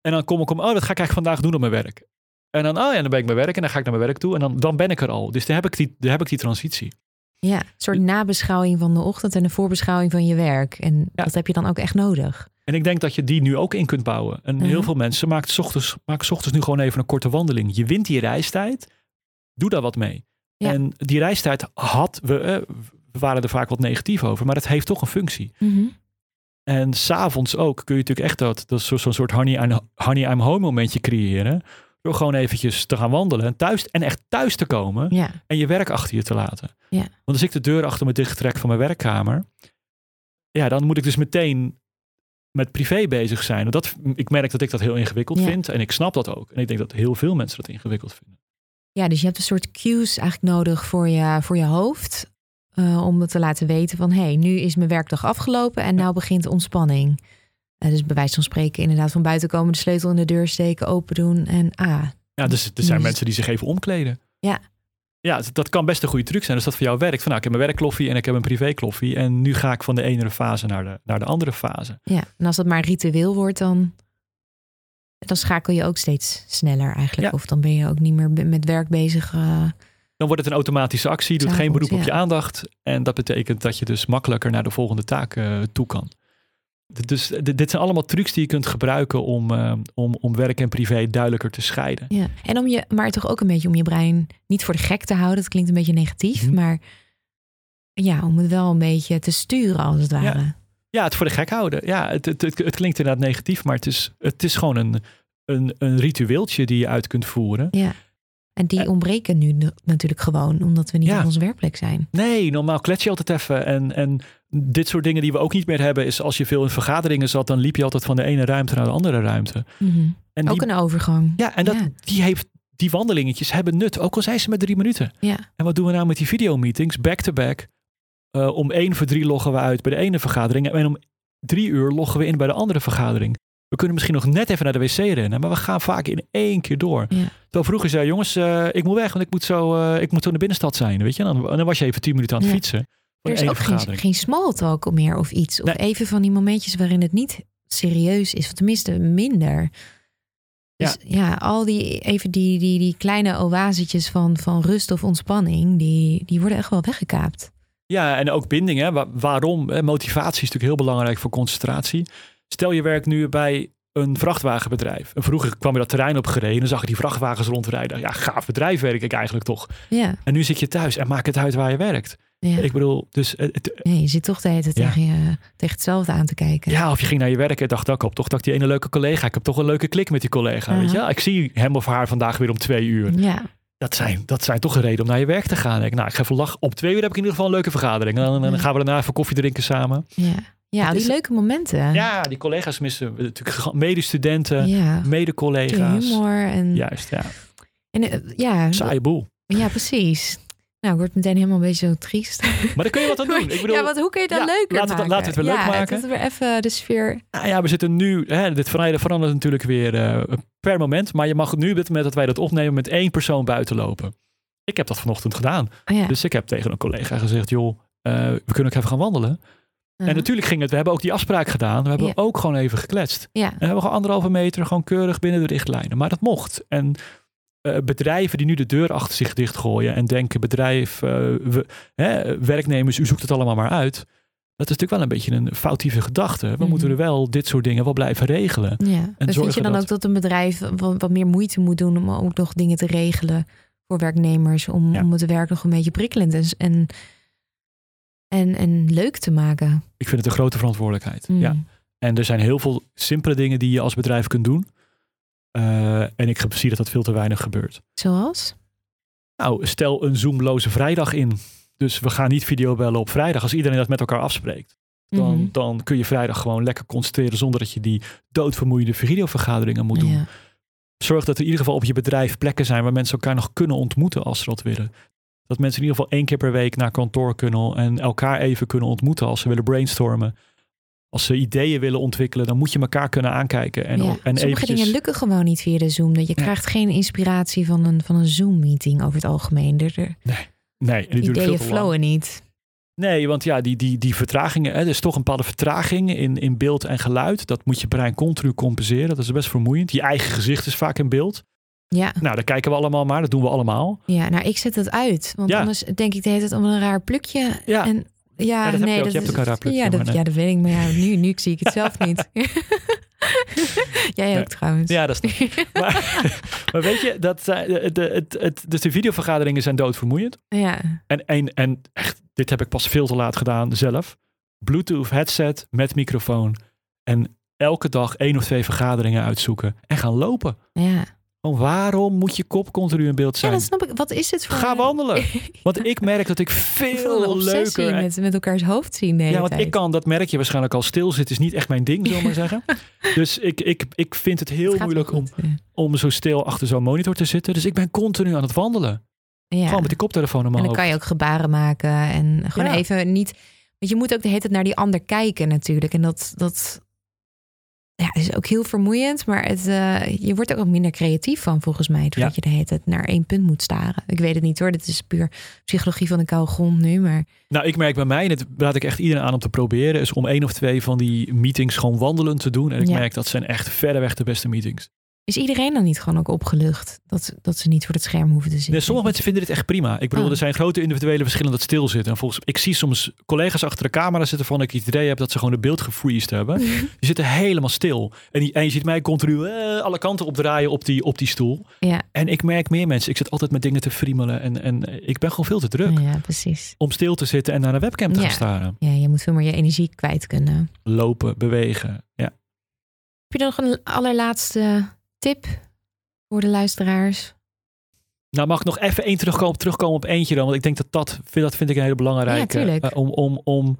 En dan kom ik om, oh dat ga ik eigenlijk vandaag doen op mijn werk. En dan, oh ja, dan ben ik mijn werk en dan ga ik naar mijn werk toe en dan, dan ben ik er al. Dus dan heb ik die, dan heb ik die transitie.
Ja, een soort nabeschouwing van de ochtend en een voorbeschouwing van je werk. En
Ja.
dat heb je dan ook echt nodig.
En ik denk dat je die nu ook in kunt bouwen. En
Mhm.
heel veel mensen maken 's ochtends, maken 's ochtends nu gewoon even een korte wandeling. Je wint die reistijd, doe daar wat mee.
Ja.
En die reistijd had, we, eh, we waren er vaak wat negatief over, maar het heeft toch een functie. En s'avonds ook kun je natuurlijk echt dat, dat zo'n soort honey, honey I'm home momentje creëren. Door gewoon eventjes te gaan wandelen en, thuis, en echt thuis te komen
Ja,
en je werk achter je te laten.
Ja.
Want als ik de deur achter me dicht trek van mijn werkkamer, ja, dan moet ik dus meteen met privé bezig zijn. Dat, ik merk dat ik dat heel ingewikkeld
Ja.
vind en ik snap dat ook. En ik denk dat heel veel mensen dat ingewikkeld vinden.
ja, dus je hebt een soort cues eigenlijk nodig voor je, voor je hoofd. eh, om het te laten weten van, hé, hey, nu is mijn werkdag afgelopen en nou begint ontspanning. Eh, dus bij wijze van spreken inderdaad van buiten komen, de sleutel in de deur steken, open doen en ah.
Ja, dus er zijn
Dus-
mensen die zich even omkleden.
Ja.
Ja, dat- kan best een goede truc zijn. Dus dat voor jou werkt. Van, nou, ik heb mijn werkkloffie en ik heb een privékloffie. En nu ga ik van de ene fase naar de, naar de andere fase.
Ja, en als dat maar ritueel wordt, dan, dan schakel je ook steeds sneller eigenlijk.
Ja.
Of dan ben je ook niet meer met werk bezig. eh,
Dan wordt het een automatische actie. Doet geen beroep op je aandacht. En dat betekent dat je dus makkelijker naar de volgende taak eh, toe kan. Dus dit zijn allemaal trucs die je kunt gebruiken om, eh, om, om werk en privé duidelijker te scheiden.
Ja, en om je, maar toch ook een beetje om je brein niet voor de gek te houden. Dat klinkt een beetje negatief,
Mhm.
maar ja, om het wel een beetje te sturen als het ware.
Ja, het voor de gek houden. Ja, het, het, het, het klinkt inderdaad negatief, maar het is, het is gewoon een, een, een ritueeltje die je uit kunt voeren.
Ja. En die
Eh.
ontbreken nu natuurlijk gewoon, omdat we niet
Ja.
op onze werkplek zijn.
Nee, normaal klets je altijd even. En, en dit soort dingen die we ook niet meer hebben, is als je veel in vergaderingen zat, dan liep je altijd van de ene ruimte naar de andere ruimte. En
Ook
die,
een overgang.
ja, en dat,
ja.
die heeft die wandelingetjes hebben nut, ook al zijn ze met drie minuten.
Ja,
En wat doen we nou met die videomeetings? Back-to-back. Eh, om één voor drie loggen we uit bij de ene vergadering. En om drie uur loggen we in bij de andere vergadering. We kunnen misschien nog net even naar de wc rennen, maar we gaan vaak in één keer door.
Ja.
Terwijl vroeger zei jongens, eh, ik moet weg, want ik moet, zo, eh, ik moet zo in de binnenstad zijn. Weet je? En dan, en dan was je even tien minuten aan het
Ja.
fietsen.
Er is ook geen,
vergadering.
geen small talk meer of iets. Of
Nee.
even van die momentjes waarin het niet serieus is. Of tenminste minder. Dus ja, al die, even die, die, die kleine oasetjes van, van rust of ontspanning, die, die worden echt wel weggekaapt.
Ja, en ook binding. Hè? Wa- waarom? Motivatie is natuurlijk heel belangrijk voor concentratie. Stel je werkt nu bij een vrachtwagenbedrijf. En vroeger kwam je dat terrein op gereden en zag je die vrachtwagens rondrijden. Ja, gaaf bedrijf werk ik eigenlijk toch.
Ja,
En nu zit je thuis en maakt het uit waar je werkt.
ja.
Ik bedoel, dus het,
Ja, je zit toch de hele tijd
Ja.
tegen, je, tegen hetzelfde aan te kijken.
ja, of je ging naar je werk en dacht, ook op toch dat ik die ene leuke collega. Ik heb toch een leuke klik met die collega. Weet je? Ik zie hem of haar vandaag weer om twee uur.
ja.
Dat zijn, dat zijn toch een reden om naar je werk te gaan. Ik, nou, ik ga even lach. Op twee uur heb ik in ieder geval een leuke vergadering. En dan, dan gaan we daarna even koffie drinken samen.
ja. Ja
Het
die
is-
leuke momenten.
Ja, die collega's missen natuurlijk medestudenten,
ja. De
mede-collega's.
humor en,
Juist, ja.
en eh, ja,
Saaie boel.
ja, precies. Nou, ik word meteen helemaal een beetje zo triest.
Maar daar kun je wat aan [laughs] doen. Ik bedoel,
ja, wat, hoe kun je het dan
ja,
leuker
laten het-
maken?
laten we het weer leuk maken.
dat we weer even de sfeer...
nou ja, we zitten nu, hè, dit verandert verandert natuurlijk weer eh, per moment. Maar je mag nu op dit moment dat wij dat opnemen met één persoon buiten lopen. Ik heb dat vanochtend gedaan.
Oh ja.
Dus ik heb tegen een collega gezegd, joh, eh, we kunnen ook even gaan wandelen. En natuurlijk ging het, we hebben ook die afspraak gedaan. We hebben
Ja.
ook gewoon even gekletst.
Ja,
En we hebben gewoon anderhalve meter, gewoon keurig binnen de richtlijnen. Maar dat mocht. En eh, bedrijven die nu de deur achter zich dichtgooien en denken, bedrijf, eh, we, hè, werknemers, u zoekt het allemaal maar uit. Dat is natuurlijk wel een beetje een foutieve gedachte. We
Mhm.
moeten er wel dit soort dingen wel blijven regelen.
ja. Dus vind je dan
dat-
ook dat een bedrijf wat, wat meer moeite moet doen om ook nog dingen te regelen voor werknemers, om,
Ja.
om het werk nog een beetje prikkelend en, en, en, en leuk te maken?
Ik vind het een grote verantwoordelijkheid.
Mm.
Ja. En er zijn heel veel simpele dingen die je als bedrijf kunt doen. Eh, en ik zie dat dat veel te weinig gebeurt.
Zoals?
Nou, stel een Zoomloze vrijdag in. Dus we gaan niet videobellen op vrijdag. Als iedereen dat met elkaar afspreekt. Dan,
Mhm.
dan kun je vrijdag gewoon lekker concentreren zonder dat je die doodvermoeiende videovergaderingen moet doen.
Ja.
Zorg dat er in ieder geval op je bedrijf plekken zijn waar mensen elkaar nog kunnen ontmoeten als ze dat willen. Dat mensen in ieder geval één keer per week naar kantoor kunnen en elkaar even kunnen ontmoeten als ze willen brainstormen. Als ze ideeën willen ontwikkelen, dan moet je elkaar kunnen aankijken. En,
Ja,
en
Sommige
eventjes-
dingen lukken gewoon niet via de Zoom. Dat je
Ja.
krijgt geen inspiratie van een, van een Zoom-meeting over het algemeen. Er, er,
Nee, en die
ideeën flowen niet.
Nee, want ja, die, die, die vertragingen, hè, er is toch een bepaalde vertraging in, in beeld en geluid. Dat moet je brein continu compenseren. Dat is best vermoeiend. Je eigen gezicht is vaak in beeld.
Ja,
Nou, daar kijken we allemaal maar. Dat doen we allemaal.
ja, nou ik zet dat uit. Want
Ja.
anders denk ik de hele tijd om een raar plukje.
Ja.
En, ja,
dat heb je
nee, dat
Je hebt
is-
ook een raar plukje,
Ja, dat,
nee.
ja, dat weet ik. Maar ja, nu, nu zie ik het zelf [laughs] niet. [laughs] Jij ook trouwens.
Ja, dat is [laughs] maar, maar weet je, dat, eh, de, de, het, het, dus de videovergaderingen zijn doodvermoeiend.
ja.
En, en, en echt, dit heb ik pas veel te laat gedaan zelf. Bluetooth headset met microfoon. En elke dag één of twee vergaderingen uitzoeken. En gaan lopen.
ja.
Van waarom moet je kop continu in beeld
Ja,
zijn?
dat snap ik. Wat is het voor...
Ga wandelen. [laughs] Want ik merk dat ik veel
obsessie
leuker...
met, met elkaars hoofd zien
Ja, want
tijd.
ik kan, dat merk je waarschijnlijk al stilzitten, is niet echt mijn ding, zullen we maar [laughs] zeggen. Dus ik, ik, ik vind het heel
Het
moeilijk om,
ja.
om zo stil achter zo'n monitor te zitten. Dus ik ben continu aan het wandelen.
Ja.
Gewoon met die koptelefoon in
En dan kan je ook gebaren maken en gewoon
Ja.
even niet. Want je moet ook de hele tijd naar die ander kijken natuurlijk. En dat, dat ja, is ook heel vermoeiend. Maar het, eh, je wordt er ook minder creatief van volgens mij. Doordat
Ja.
je de hele tijd naar één punt moet staren. Ik weet het niet hoor. Dit is puur psychologie van de koude grond nu. Maar
Nou, ik merk bij mij, en dat raad ik echt iedereen aan om te proberen, is om één of twee van die meetings gewoon wandelend te doen. En ik
Ja.
merk dat zijn echt verreweg de beste meetings.
Is iedereen dan niet gewoon ook opgelucht? Dat, dat ze niet voor het scherm hoeven te zitten?
Nee, sommige mensen vinden dit echt prima. Ik bedoel,
Oh.
er zijn grote individuele verschillen dat stil zitten. En volgens ik zie soms collega's achter de camera zitten van ik het idee heb dat ze gewoon het beeld gefreezed hebben. [laughs] Die zitten helemaal stil. En, die, en je ziet mij continu eh, alle kanten opdraaien op die, op die stoel.
Ja,
En ik merk meer mensen. Ik zit altijd met dingen te friemelen. En, en ik ben gewoon veel te druk
ja, precies.
om stil te zitten en naar een webcam te
Ja.
gaan staren.
Ja, je moet veel meer je energie kwijt kunnen.
Lopen, bewegen. Ja.
Heb je nog een allerlaatste tip voor de luisteraars?
Nou, mag ik nog even één terugkomen, terugkomen op eentje dan? Want ik denk dat dat, vind- dat vind ik een hele belangrijke.
Ja,
eh, om, om, om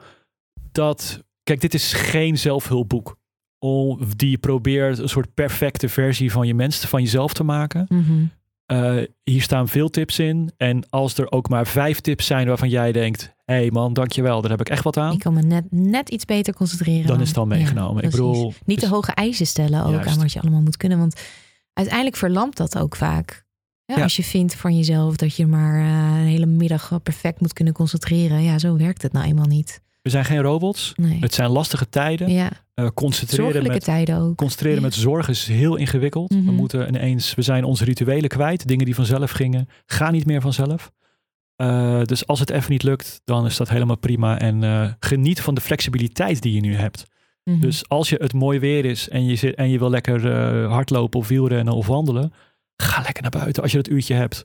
dat, kijk, dit is geen zelfhulpboek. Om, die probeert een soort perfecte versie van je mens, van jezelf te maken.
Mhm.
Eh, hier staan veel tips in. En als er ook maar vijf tips zijn waarvan jij denkt: hey man, dankjewel, daar heb ik echt wat aan.
Ik kan me net, net iets beter concentreren.
Dan is het al
Ja,
meegenomen. ik bedoel,
Niet te
dus-
hoge eisen stellen ook
Juist.
aan wat je allemaal moet kunnen. Want uiteindelijk verlamt dat ook vaak. Ja,
Ja.
Als je vindt van jezelf dat je maar eh, een hele middag perfect moet kunnen concentreren. Ja, zo werkt het nou eenmaal niet.
we zijn geen robots.
Nee.
Het zijn lastige tijden.
Ja,
Eh, concentreren
zorgelijke
met
tijden ook.
Concentreren
Ja.
met zorg is heel ingewikkeld. We
Mhm.
moeten ineens, we zijn onze rituelen kwijt. Dingen die vanzelf gingen, gaan niet meer vanzelf. Eh, dus als het even niet lukt, dan is dat helemaal prima. En eh, geniet van de flexibiliteit die je nu hebt.
Mhm.
Dus als je het mooi weer is en je, zit, en je wil lekker eh, hardlopen of wielrennen of wandelen, ga lekker naar buiten als je dat uurtje hebt.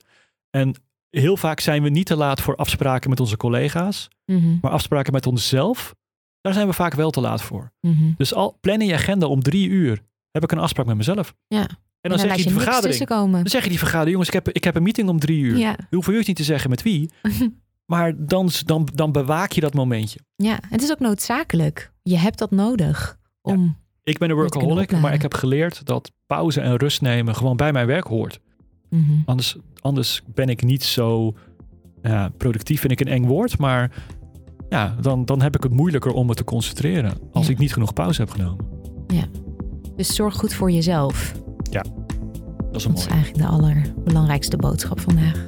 En heel vaak zijn we niet te laat voor afspraken met onze collega's,
Mhm.
maar afspraken met onszelf, daar zijn we vaak wel te laat voor.
Mhm.
Dus al plan in je agenda om drie uur. Heb ik een afspraak met mezelf.
Ja.
En dan, zeg je die vergadering. Dan zeg je die vergadering, jongens, ik heb, ik heb een meeting om drie uur.
Ja.
Je hoeft je niet te zeggen met wie. [laughs] Maar dan, dan, dan bewaak je dat momentje.
ja, het is ook noodzakelijk. Je hebt dat nodig om.
Ik ben een workaholic, maar ik heb geleerd dat pauze en rust nemen gewoon bij mijn werk hoort.
Mhm.
Anders, anders ben ik niet zo ja, productief, vind ik een eng woord. Maar ja, dan, dan heb ik het moeilijker om me te concentreren. Als
Ja.
ik niet genoeg pauze heb genomen.
Dus zorg goed voor jezelf.
Dat is een
Dat is eigenlijk de allerbelangrijkste boodschap vandaag.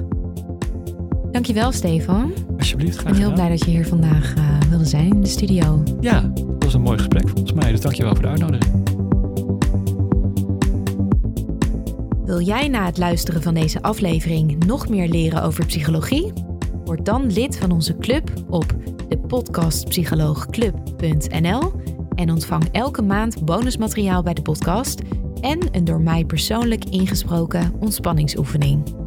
Dankjewel, Stefan.
Alsjeblieft,
Ik
graag
ben heel
gedaan.
blij dat je hier vandaag eh, wilde zijn in de studio.
Ja, dat was een mooi gesprek volgens mij. Dus dankjewel voor de uitnodiging.
Wil jij na het luisteren van deze aflevering nog meer leren over psychologie? Word dan lid van onze club op depuodcastpsycholoogclub.nl en ontvang elke maand bonusmateriaal bij de podcast en een door mij persoonlijk ingesproken ontspanningsoefening.